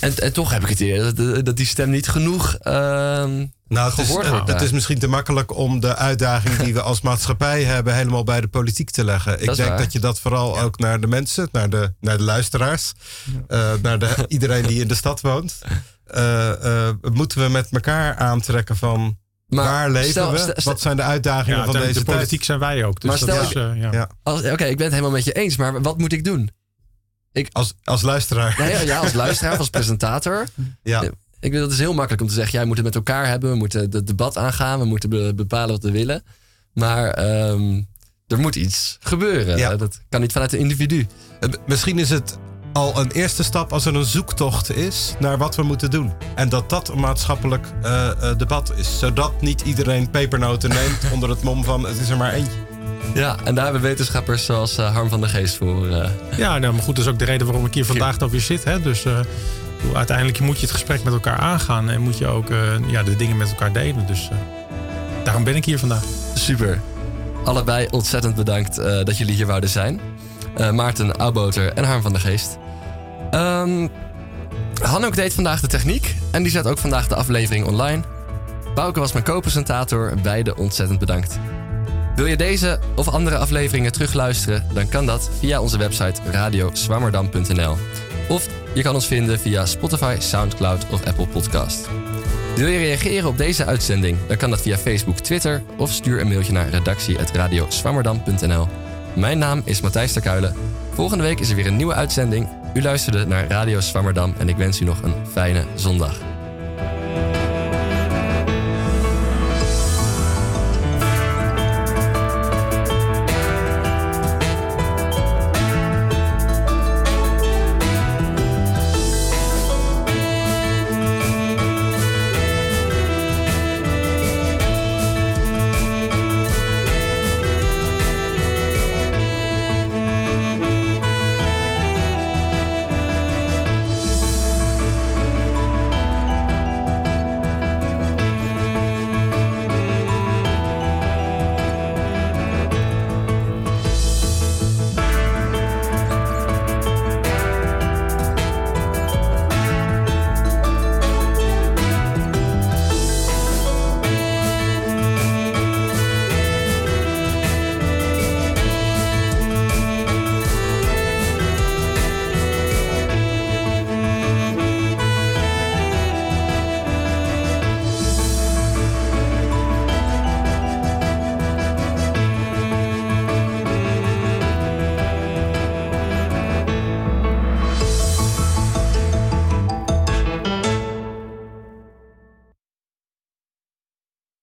en, en toch heb ik het idee dat, dat die stem niet genoeg uh, nou, het is, het is misschien te makkelijk om de uitdaging die we als maatschappij <laughs> hebben helemaal bij de politiek te leggen. Ik denk dat je dat vooral ook naar de mensen, naar de, naar de luisteraars, uh, naar de, iedereen die in de stad woont, uh, <laughs> moeten we met elkaar aantrekken van maar waar leven stel, we? Stel, wat zijn de uitdagingen ja, van deze de politiek zijn wij ook. Dus maar stel, ja. ja. Oké, okay, ik ben het helemaal met je eens, maar wat moet ik doen? Ik, als, als luisteraar. Ja, ja, ja, als luisteraar, als presentator. Ja. Ik weet dat is heel makkelijk om te zeggen: jij moet het met elkaar hebben. We moeten het debat aangaan. We moeten bepalen wat we willen. Maar um, er moet iets gebeuren. Ja. Dat kan niet vanuit een individu. Misschien is het al een eerste stap als er een zoektocht is naar wat we moeten doen. En dat dat een maatschappelijk uh, uh, debat is. Zodat niet iedereen pepernoten neemt <laughs> onder het mom van het is er maar eentje. Ja, en daar hebben wetenschappers zoals uh, Harm van der Geest voor. Uh. Ja, nou, maar goed, dat is ook de reden waarom ik hier vandaag nog weer zit. Hè? Dus uh, uiteindelijk moet je het gesprek met elkaar aangaan en moet je ook ja, de dingen met elkaar delen. Dus daarom ben ik hier vandaag. Super. Allebei ontzettend bedankt dat jullie hier wouden zijn. Maarten Auboter en Harm van der Geest. Um, Hannook deed vandaag de techniek en die zet ook vandaag de aflevering online. Bouke was mijn co-presentator. Beide ontzettend bedankt. Wil je deze of andere afleveringen terugluisteren? Dan kan dat via onze website radioswammerdam.nl. Of je kan ons vinden via Spotify, Soundcloud of Apple Podcast. Wil je reageren op deze uitzending? Dan kan dat via Facebook, Twitter of stuur een mailtje naar redactie.radioswammerdam.nl. Mijn naam is Matthijs Terkuilen. Volgende week is er weer een nieuwe uitzending. U luisterde naar Radio Swammerdam en ik wens u nog een fijne zondag.